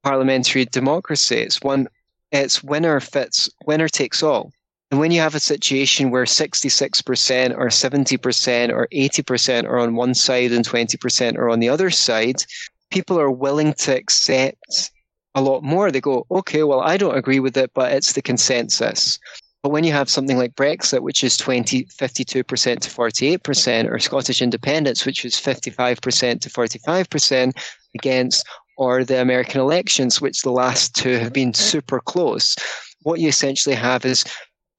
parliamentary democracy. It's one, it's winner fits, winner takes all. And when you have a situation where 66% or 70% or 80% are on one side and 20% are on the other side, people are willing to accept a lot more. They go, okay, well, I don't agree with it, but it's the consensus. But when you have something like Brexit, which is 20, 52% to 48%, or Scottish independence, which is 55% to 45% against, or the American elections, which the last two have been mm-hmm. super close, what you essentially have is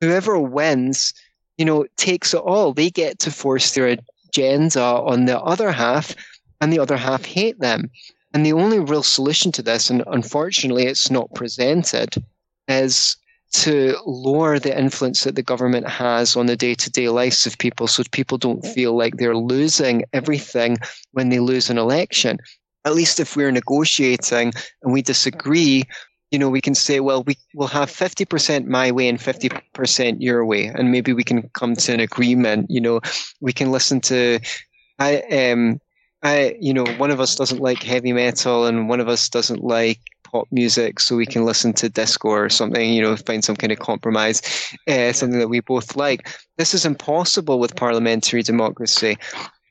whoever wins, you know, takes it all. They get to force their agenda on the other half, and the other half hate them. And the only real solution to this, and unfortunately it's not presented, is to lower the influence that the government has on the day to day lives of people so people don't feel like they're losing everything when they lose an election. At least if we're negotiating and we disagree, you know, we can say, well, we will have 50% my way and 50% your way, and maybe we can come to an agreement. You know, we can listen to, I, um, I, you know, one of us doesn't like heavy metal and one of us doesn't like pop music, so we can listen to disco or something, you know, find some kind of compromise, uh, something that we both like. This is impossible with parliamentary democracy.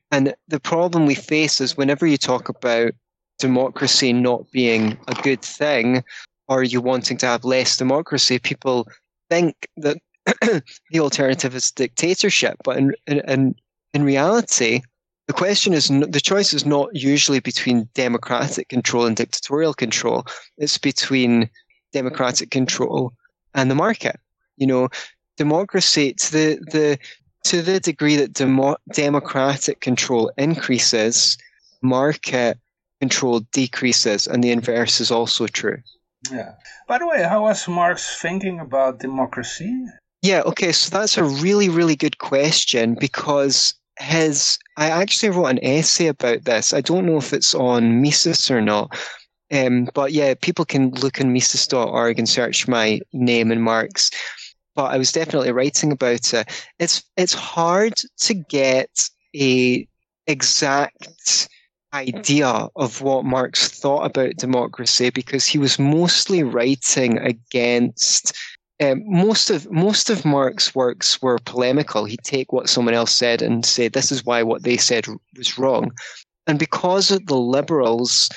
And the problem we face is whenever you talk about democracy not being a good thing, or you wanting to have less democracy, people think that the alternative is dictatorship. But in, in, in reality, the question is the choice is not usually between democratic control and dictatorial control. It's between democratic control and the market. You know, democracy to the the to the degree that demo, democratic control increases, market control decreases, and the inverse is also true. Yeah. By the way, how was Marx thinking about democracy? Yeah, okay, so that's a really, really good question because his I actually wrote an essay about this. I don't know if it's on Mises or not. Um, but yeah, people can look on Mises.org and search my name and Marx. But I was definitely writing about it. It's it's hard to get a exact idea of what Marx thought about democracy because he was mostly writing against um, most of most of Marx's works were polemical. He'd take what someone else said and say this is why what they said was wrong, and because of the liberals,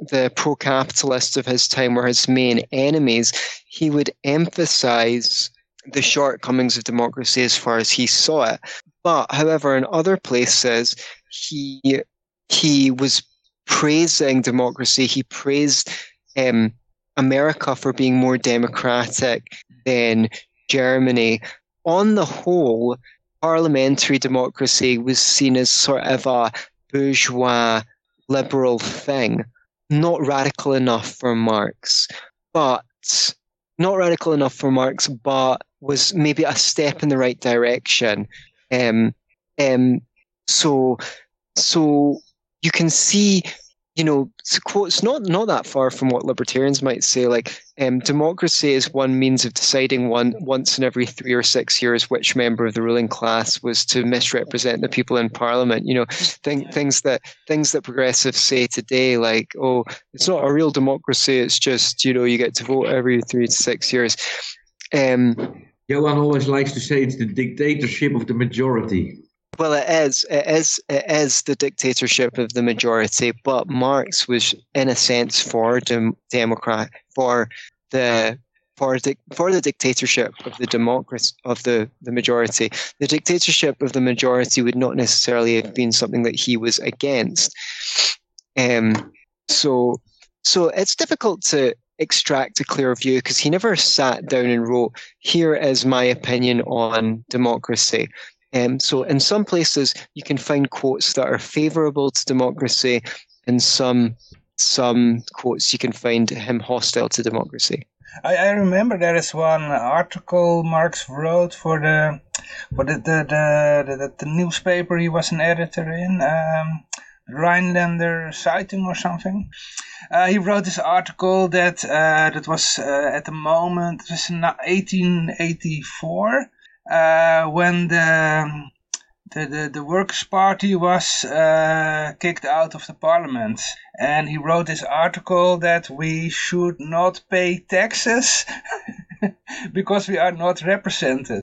the pro-capitalists of his time were his main enemies, he would emphasize the shortcomings of democracy as far as he saw it. But however, in other places, he he was praising democracy. He praised um, America for being more democratic than Germany. On the whole, parliamentary democracy was seen as sort of a bourgeois liberal thing, not radical enough for Marx, but not radical enough for Marx, but was maybe a step in the right direction. Um, um, so, so you can see you know, quotes not not that far from what libertarians might say. Like, um, democracy is one means of deciding one once in every three or six years which member of the ruling class was to misrepresent the people in parliament. You know, th- things that things that progressives say today, like, oh, it's not a real democracy. It's just you know you get to vote every three to six years. Um, Johan always likes to say it's the dictatorship of the majority. Well, it is. It is. It is the dictatorship of the majority. But Marx was, in a sense, for dem- Democrat for the for the for the dictatorship of the democracy of the the majority. The dictatorship of the majority would not necessarily have been something that he was against. Um. So, so it's difficult to extract a clear view because he never sat down and wrote, "Here is my opinion on democracy." Um, so in some places you can find quotes that are favourable to democracy, in some some quotes you can find him hostile to democracy. I, I remember there is one article Marx wrote for the for the the, the, the, the newspaper he was an editor in. Um, Rhinelander Zeitung or something. Uh, he wrote this article that uh, that was uh, at the moment it was in 1884 uh, when the, the, the, the Workers' Party was uh, kicked out of the parliament. And he wrote this article that we should not pay taxes because we are not represented.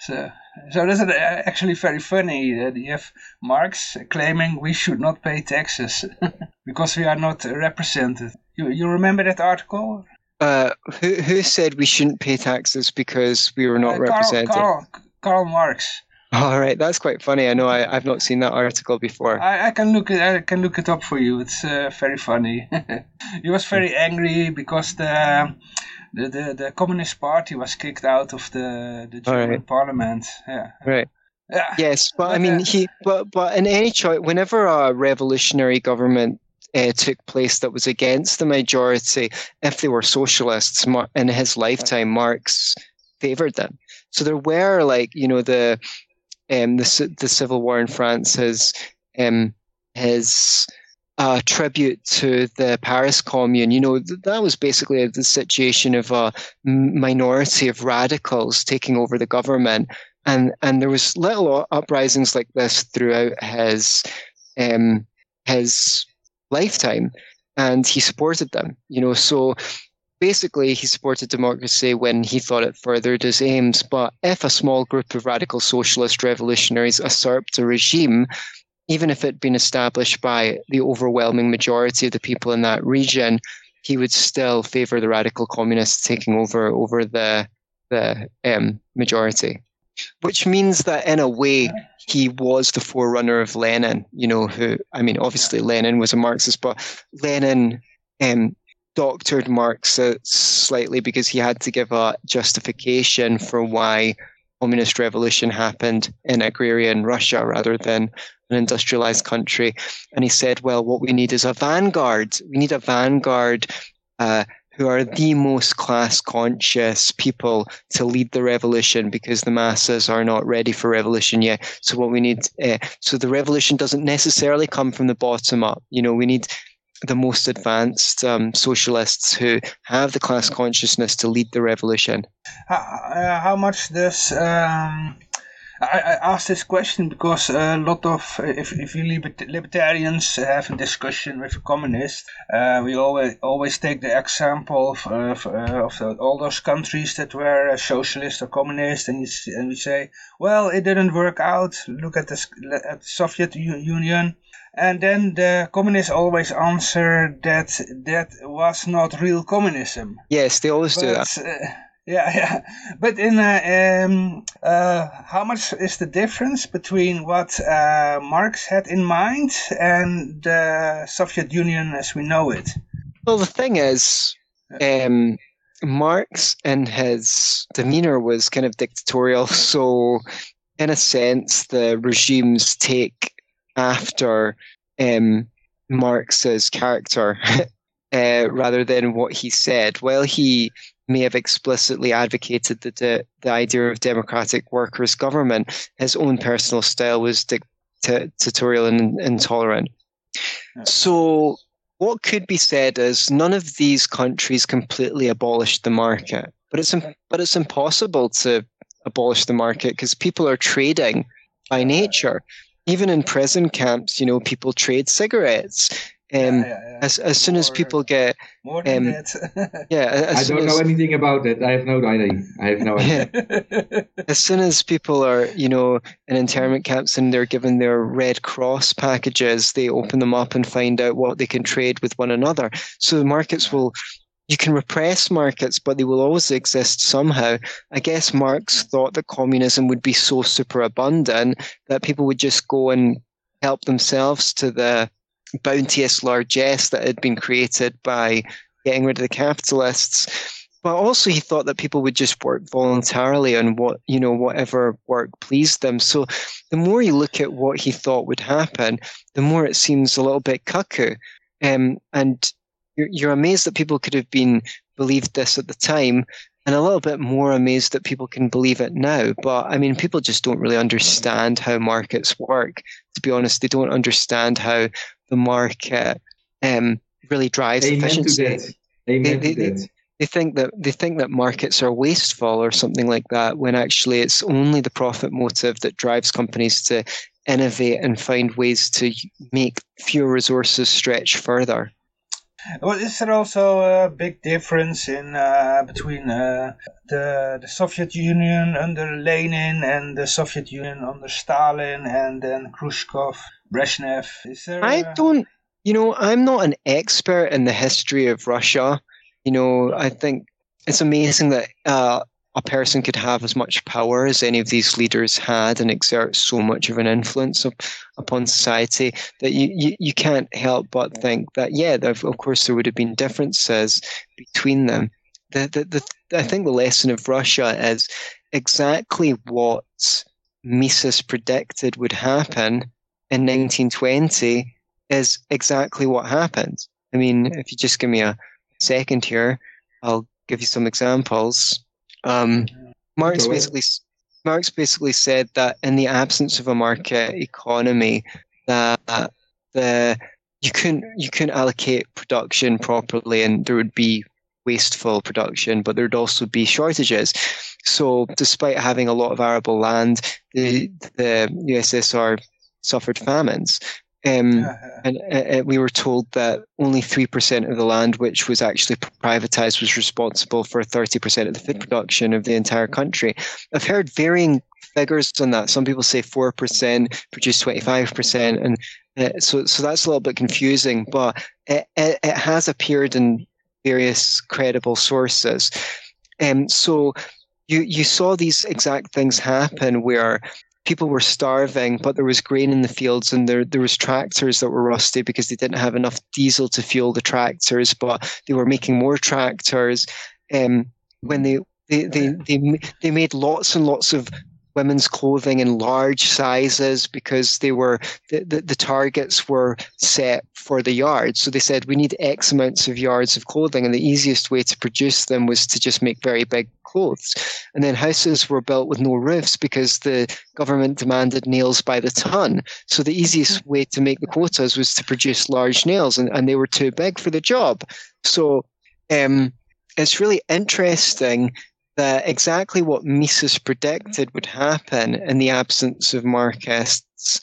So, so that's actually very funny that you have Marx claiming we should not pay taxes because we are not represented. You, you remember that article? Uh, who who said we shouldn't pay taxes because we were not uh, represented? Karl, Karl Marx. All right, that's quite funny. I know I, have not seen that article before. I, I, can look it. I can look it up for you. It's uh, very funny. he was very angry because the the, the, the Communist Party was kicked out of the the German right. parliament. Yeah. Right. Yeah. Yes, but, I mean, uh, he but but in any choice, whenever a revolutionary government uh, took place that was against the majority, if they were socialists in his lifetime, Marx favored them. So there were like you know the um, the the civil war in France has um, his uh, tribute to the Paris Commune. You know, th- that was basically the situation of a minority of radicals taking over the government, and and there was little uprisings like this throughout his um, his lifetime, and he supported them. You know, so basically he supported democracy when he thought it furthered his aims. But if a small group of radical socialist revolutionaries usurped a regime, even if it had been established by the overwhelming majority of the people in that region, he would still favor the radical communists taking over over the the um, majority. Which means that in a way he was the forerunner of Lenin. You know, who I mean, obviously Lenin was a Marxist, but Lenin um, doctored Marx slightly because he had to give a justification for why communist revolution happened in agrarian Russia rather than an industrialized country. And he said, well, what we need is a vanguard. We need a vanguard uh, who are the most class conscious people to lead the revolution because the masses are not ready for revolution yet. So what we need, uh, so the revolution doesn't necessarily come from the bottom up. You know, we need the most advanced um, socialists who have the class consciousness to lead the revolution. How, uh, how much does um, I, I asked this question because a lot of if if you libertarians have a discussion with a communist, uh, we always always take the example of, of, uh, of the, all those countries that were uh, socialist or communist, and, you, and we say, well, it didn't work out. Look at the at the Soviet Union. And then the communists always answer that that was not real communism. Yes, they always but, do that. Uh, yeah, yeah. But in uh, um, uh, how much is the difference between what uh, Marx had in mind and the Soviet Union as we know it? Well, the thing is, um, Marx and his demeanor was kind of dictatorial. So, in a sense, the regimes take after um, Marx's character uh, rather than what he said. While he may have explicitly advocated the, the, the idea of democratic workers' government, his own personal style was dictatorial and intolerant. So, what could be said is none of these countries completely abolished the market, but it's but it's impossible to abolish the market because people are trading by nature. Even in prison camps, you know, people trade cigarettes. Um, yeah, yeah, yeah. As as soon as people get more than um, that. yeah, I don't know anything about it. I have no idea. I have no idea. as soon as people are, you know, in internment camps and they're given their Red Cross packages, they open them up and find out what they can trade with one another. So the markets will. You can repress markets, but they will always exist somehow. I guess Marx thought that communism would be so super abundant that people would just go and help themselves to the bounteous largesse that had been created by getting rid of the capitalists. But also, he thought that people would just work voluntarily on what you know, whatever work pleased them. So, the more you look at what he thought would happen, the more it seems a little bit cuckoo. Um, and you're, you're amazed that people could have been believed this at the time, and a little bit more amazed that people can believe it now. But I mean, people just don't really understand how markets work. To be honest, they don't understand how the market um, really drives Amen efficiency. They, they, they think that they think that markets are wasteful or something like that, when actually it's only the profit motive that drives companies to innovate and find ways to make fewer resources stretch further. Well, is there also a big difference in uh, between uh, the the Soviet Union under Lenin and the Soviet Union under Stalin and then Khrushchev? Brezhnev? Is there? I don't. You know, I'm not an expert in the history of Russia. You know, I think it's amazing that uh, a person could have as much power as any of these leaders had and exert so much of an influence of, upon society that you, you, you can't help but think that, yeah, of course, there would have been differences between them. the, the, the I think the lesson of Russia is exactly what Mises predicted would happen in 1920 is exactly what happened. I mean, if you just give me a second here, I'll give you some examples. Um, Marx basically Marx basically said that in the absence of a market economy, that the you couldn't you couldn't allocate production properly, and there would be wasteful production, but there'd also be shortages. So, despite having a lot of arable land, the the USSR suffered famines. Um, and uh, uh, we were told that only 3% of the land which was actually privatized was responsible for 30% of the food production of the entire country. I've heard varying figures on that. Some people say 4% produced 25%. And uh, so, so that's a little bit confusing, but it, it, it has appeared in various credible sources. Um, so you, you saw these exact things happen where people were starving, but there was grain in the fields, and there there was tractors that were rusty because they didn't have enough diesel to fuel the tractors, but they were making more tractors. Um, when they they, they, they, they made lots and lots of women's clothing in large sizes because they were the, the, the, targets were set for the yards. So they said we need X amounts of yards of clothing, and the easiest way to produce them was to just make very big clothes. And then houses were built with no roofs because the government demanded nails by the ton. So the easiest way to make the quotas was to produce large nails, and, and they were too big for the job. So um, it's really interesting that exactly what Mises predicted would happen in the absence of Marxists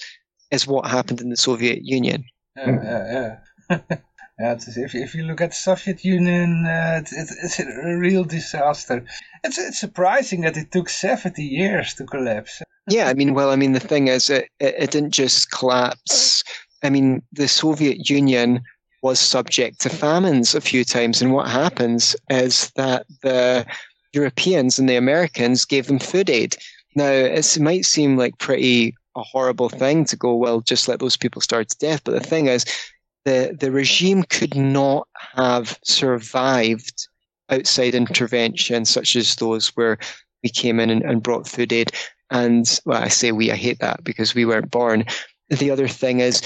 is what happened in the Soviet Union. Yeah, yeah, yeah. yeah if, if you look at the Soviet Union, uh, it, it's a real disaster. It's, it's surprising that it took 70 years to collapse. Yeah, I mean, well, I mean, the thing is, it, it, it didn't just collapse. I mean, the Soviet Union was subject to famines a few times, and what happens is that the Europeans and the Americans gave them food aid. Now, it might seem like pretty a horrible thing to go, well, just let those people starve to death. But the thing is, the, the regime could not have survived outside intervention, such as those where we came in and, and brought food aid. And well, I say we, I hate that because we weren't born. The other thing is,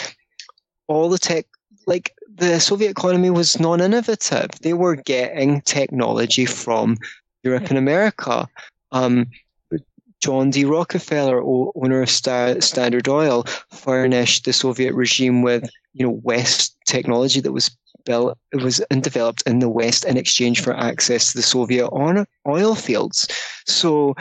all the tech, like the Soviet economy was non innovative. They were getting technology from Europe and America. Um, John D. Rockefeller, owner of Standard Oil, furnished the Soviet regime with you know West technology that was built, it was and developed in the West in exchange for access to the Soviet oil fields. So,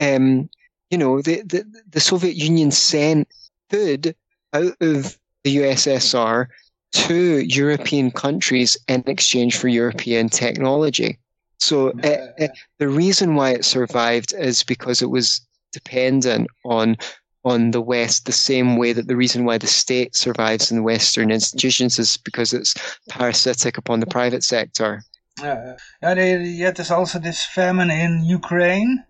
um, you know, the, the the Soviet Union sent food out of the USSR to European countries in exchange for European technology. So uh, uh, the reason why it survived is because it was dependent on on the West the same way that the reason why the state survives in Western institutions is because it's parasitic upon the private sector. Yeah, yeah. They, yet there's also this famine in Ukraine.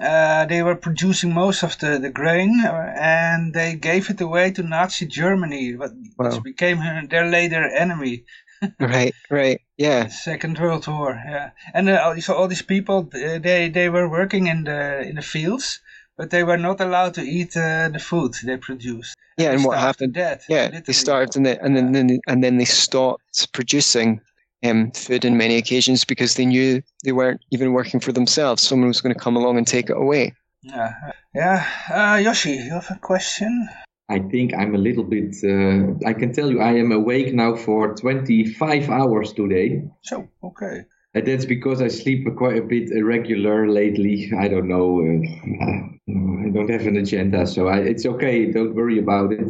Uh, they were producing most of the, the grain and they gave it away to Nazi Germany, which wow. became their later enemy right, right, yeah. Second World War, yeah. And uh, so all these people, uh, they they were working in the in the fields, but they were not allowed to eat uh, the food they produced. Yeah, and, and what happened? Dead, yeah, literally. they starved, and, they, and then, then and then they stopped producing um, food in many occasions because they knew they weren't even working for themselves. Someone was going to come along and take it away. Yeah, yeah. Uh, Yoshi, you have a question? I think I'm a little bit. Uh, I can tell you, I am awake now for 25 hours today. So okay. And that's because I sleep quite a bit irregular lately. I don't know. Uh, I don't have an agenda, so I, it's okay. Don't worry about it.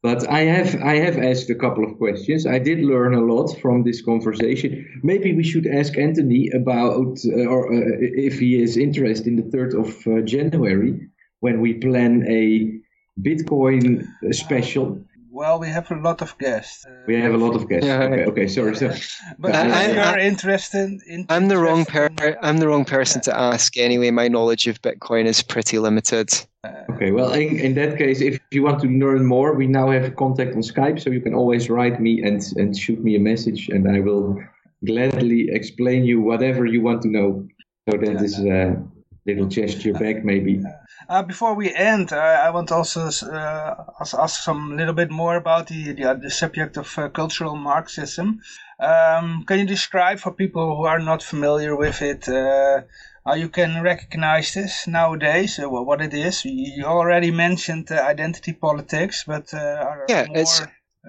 But I have I have asked a couple of questions. I did learn a lot from this conversation. Maybe we should ask Antony about, uh, or uh, if he is interested in the third of uh, January when we plan a Bitcoin special? Well, we have a lot of guests. Uh, we have a lot of guests. Yeah, okay, okay, sorry, sorry. but I, if you're interested, in, I'm the wrong per- I'm the wrong person yeah. to ask. Anyway, my knowledge of Bitcoin is pretty limited. Uh, okay, well, in, in that case, if you want to learn more, we now have a contact on Skype, so you can always write me and and shoot me a message, and I will gladly explain you whatever you want to know. So that is a little gesture back, maybe. Uh, before we end, uh, I want to also uh, ask some little bit more about the the, uh, the subject of uh, cultural Marxism. Um, can you describe for people who are not familiar with it uh, how you can recognize this nowadays? what it is? You already mentioned identity politics, but yeah, it's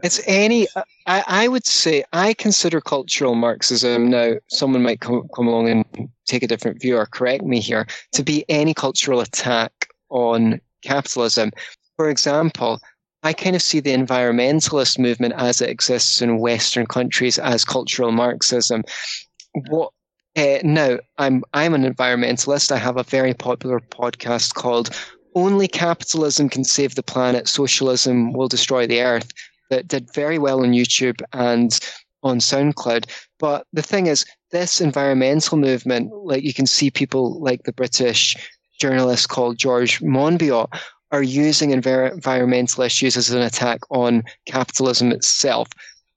it's any. I, I would say I consider cultural Marxism now. Someone might come, come along and take a different view or correct me here to be any cultural attack on capitalism. For example, I kind of see the environmentalist movement as it exists in Western countries as cultural Marxism. What uh, now? I'm I'm an environmentalist. I have a very popular podcast called "Only Capitalism Can Save the Planet. Socialism Will Destroy the Earth." that did very well on YouTube and on SoundCloud. But the thing is, this environmental movement, like you can see people like the British journalist called George Monbiot, are using environmental issues as an attack on capitalism itself,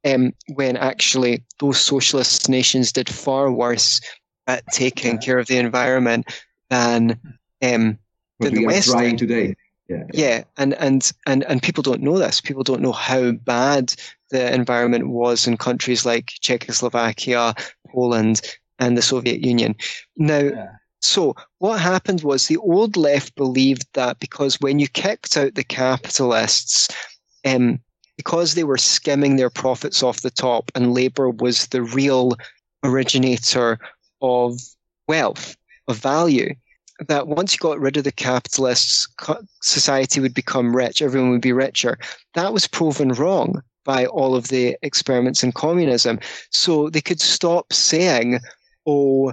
um, when actually those socialist nations did far worse at taking care of the environment than um, than the West. trying today. Yeah, yeah, and and and and people don't know this. People don't know how bad the environment was in countries like Czechoslovakia, Poland, and the Soviet Union. Now, yeah. So what happened was the old left believed that because when you kicked out the capitalists, um, because they were skimming their profits off the top, and labor was the real originator of wealth, of value, that once you got rid of the capitalists, society would become rich, everyone would be richer. That was proven wrong by all of the experiments in communism. So they could stop saying, oh,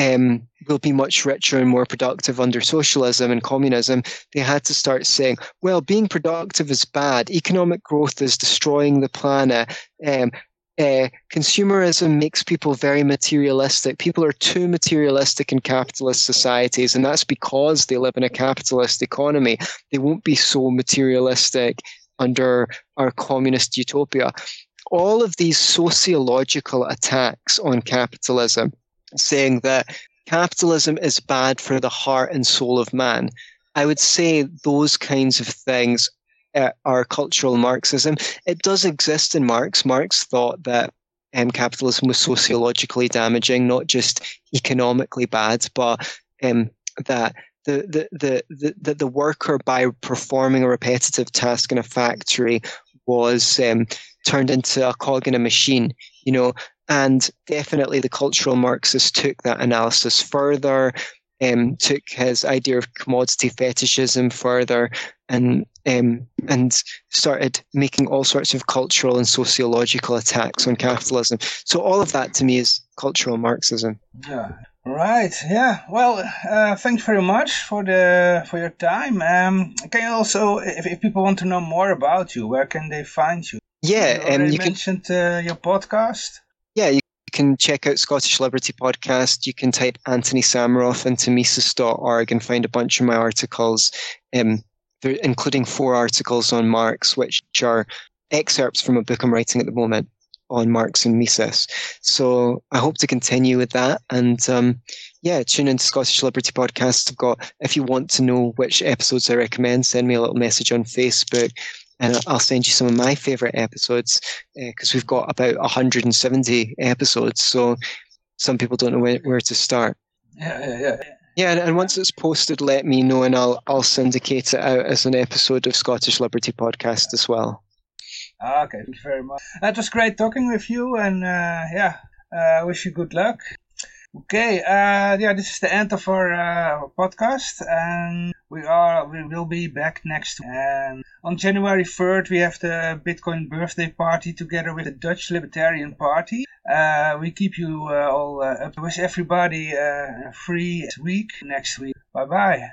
um, we'll be much richer and more productive under socialism and communism. They had to start saying, well, being productive is bad. Economic growth is destroying the planet. Um, uh, consumerism makes people very materialistic. People are too materialistic in capitalist societies, and that's because they live in a capitalist economy. They won't be so materialistic under our communist utopia. All of these sociological attacks on capitalism, saying that capitalism is bad for the heart and soul of man, I would say those kinds of things our cultural Marxism. It does exist in Marx. Marx thought that um, capitalism was sociologically damaging, not just economically bad, but um, that the, the, the, the, the, the worker, by performing a repetitive task in a factory, was um, turned into a cog in a machine, you know. And definitely the cultural Marxists took that analysis further, um, took his idea of commodity fetishism further, and um, and started making all sorts of cultural and sociological attacks on capitalism. So all of that to me is cultural Marxism. Yeah. Right. Yeah. Well, uh, thanks very much for the for your time. Um, can you also, if, if people want to know more about you, where can they find you? Yeah. You, um, you mentioned can, uh, your podcast. Yeah, you can check out Scottish Liberty Podcast. You can type Antony Sammeroff into Mises.org and find a bunch of my articles. Um, including four articles on Marx, which are excerpts from a book I'm writing at the moment on Marx and Mises. So I hope to continue with that. And um, yeah, tune into Scottish Liberty Podcast. I've got, if you want to know which episodes I recommend, send me a little message on Facebook and I'll send you some of my favorite episodes because uh, we've got about 170 episodes. So some people don't know where, where to start. Yeah, yeah, yeah. Yeah, and, once it's posted, let me know, and I'll I'll syndicate it out as an episode of Scottish Liberty Podcast as well. Okay, thank you very much. That was great talking with you, and uh, yeah, uh, wish you good luck. Okay, uh, yeah, this is the end of our uh, podcast, and we are we will be back next. And on January third, we have the Bitcoin birthday party together with the Dutch Libertarian Party. Uh, we keep you uh, all uh, up. Wish everybody uh, a free week next week. Bye bye.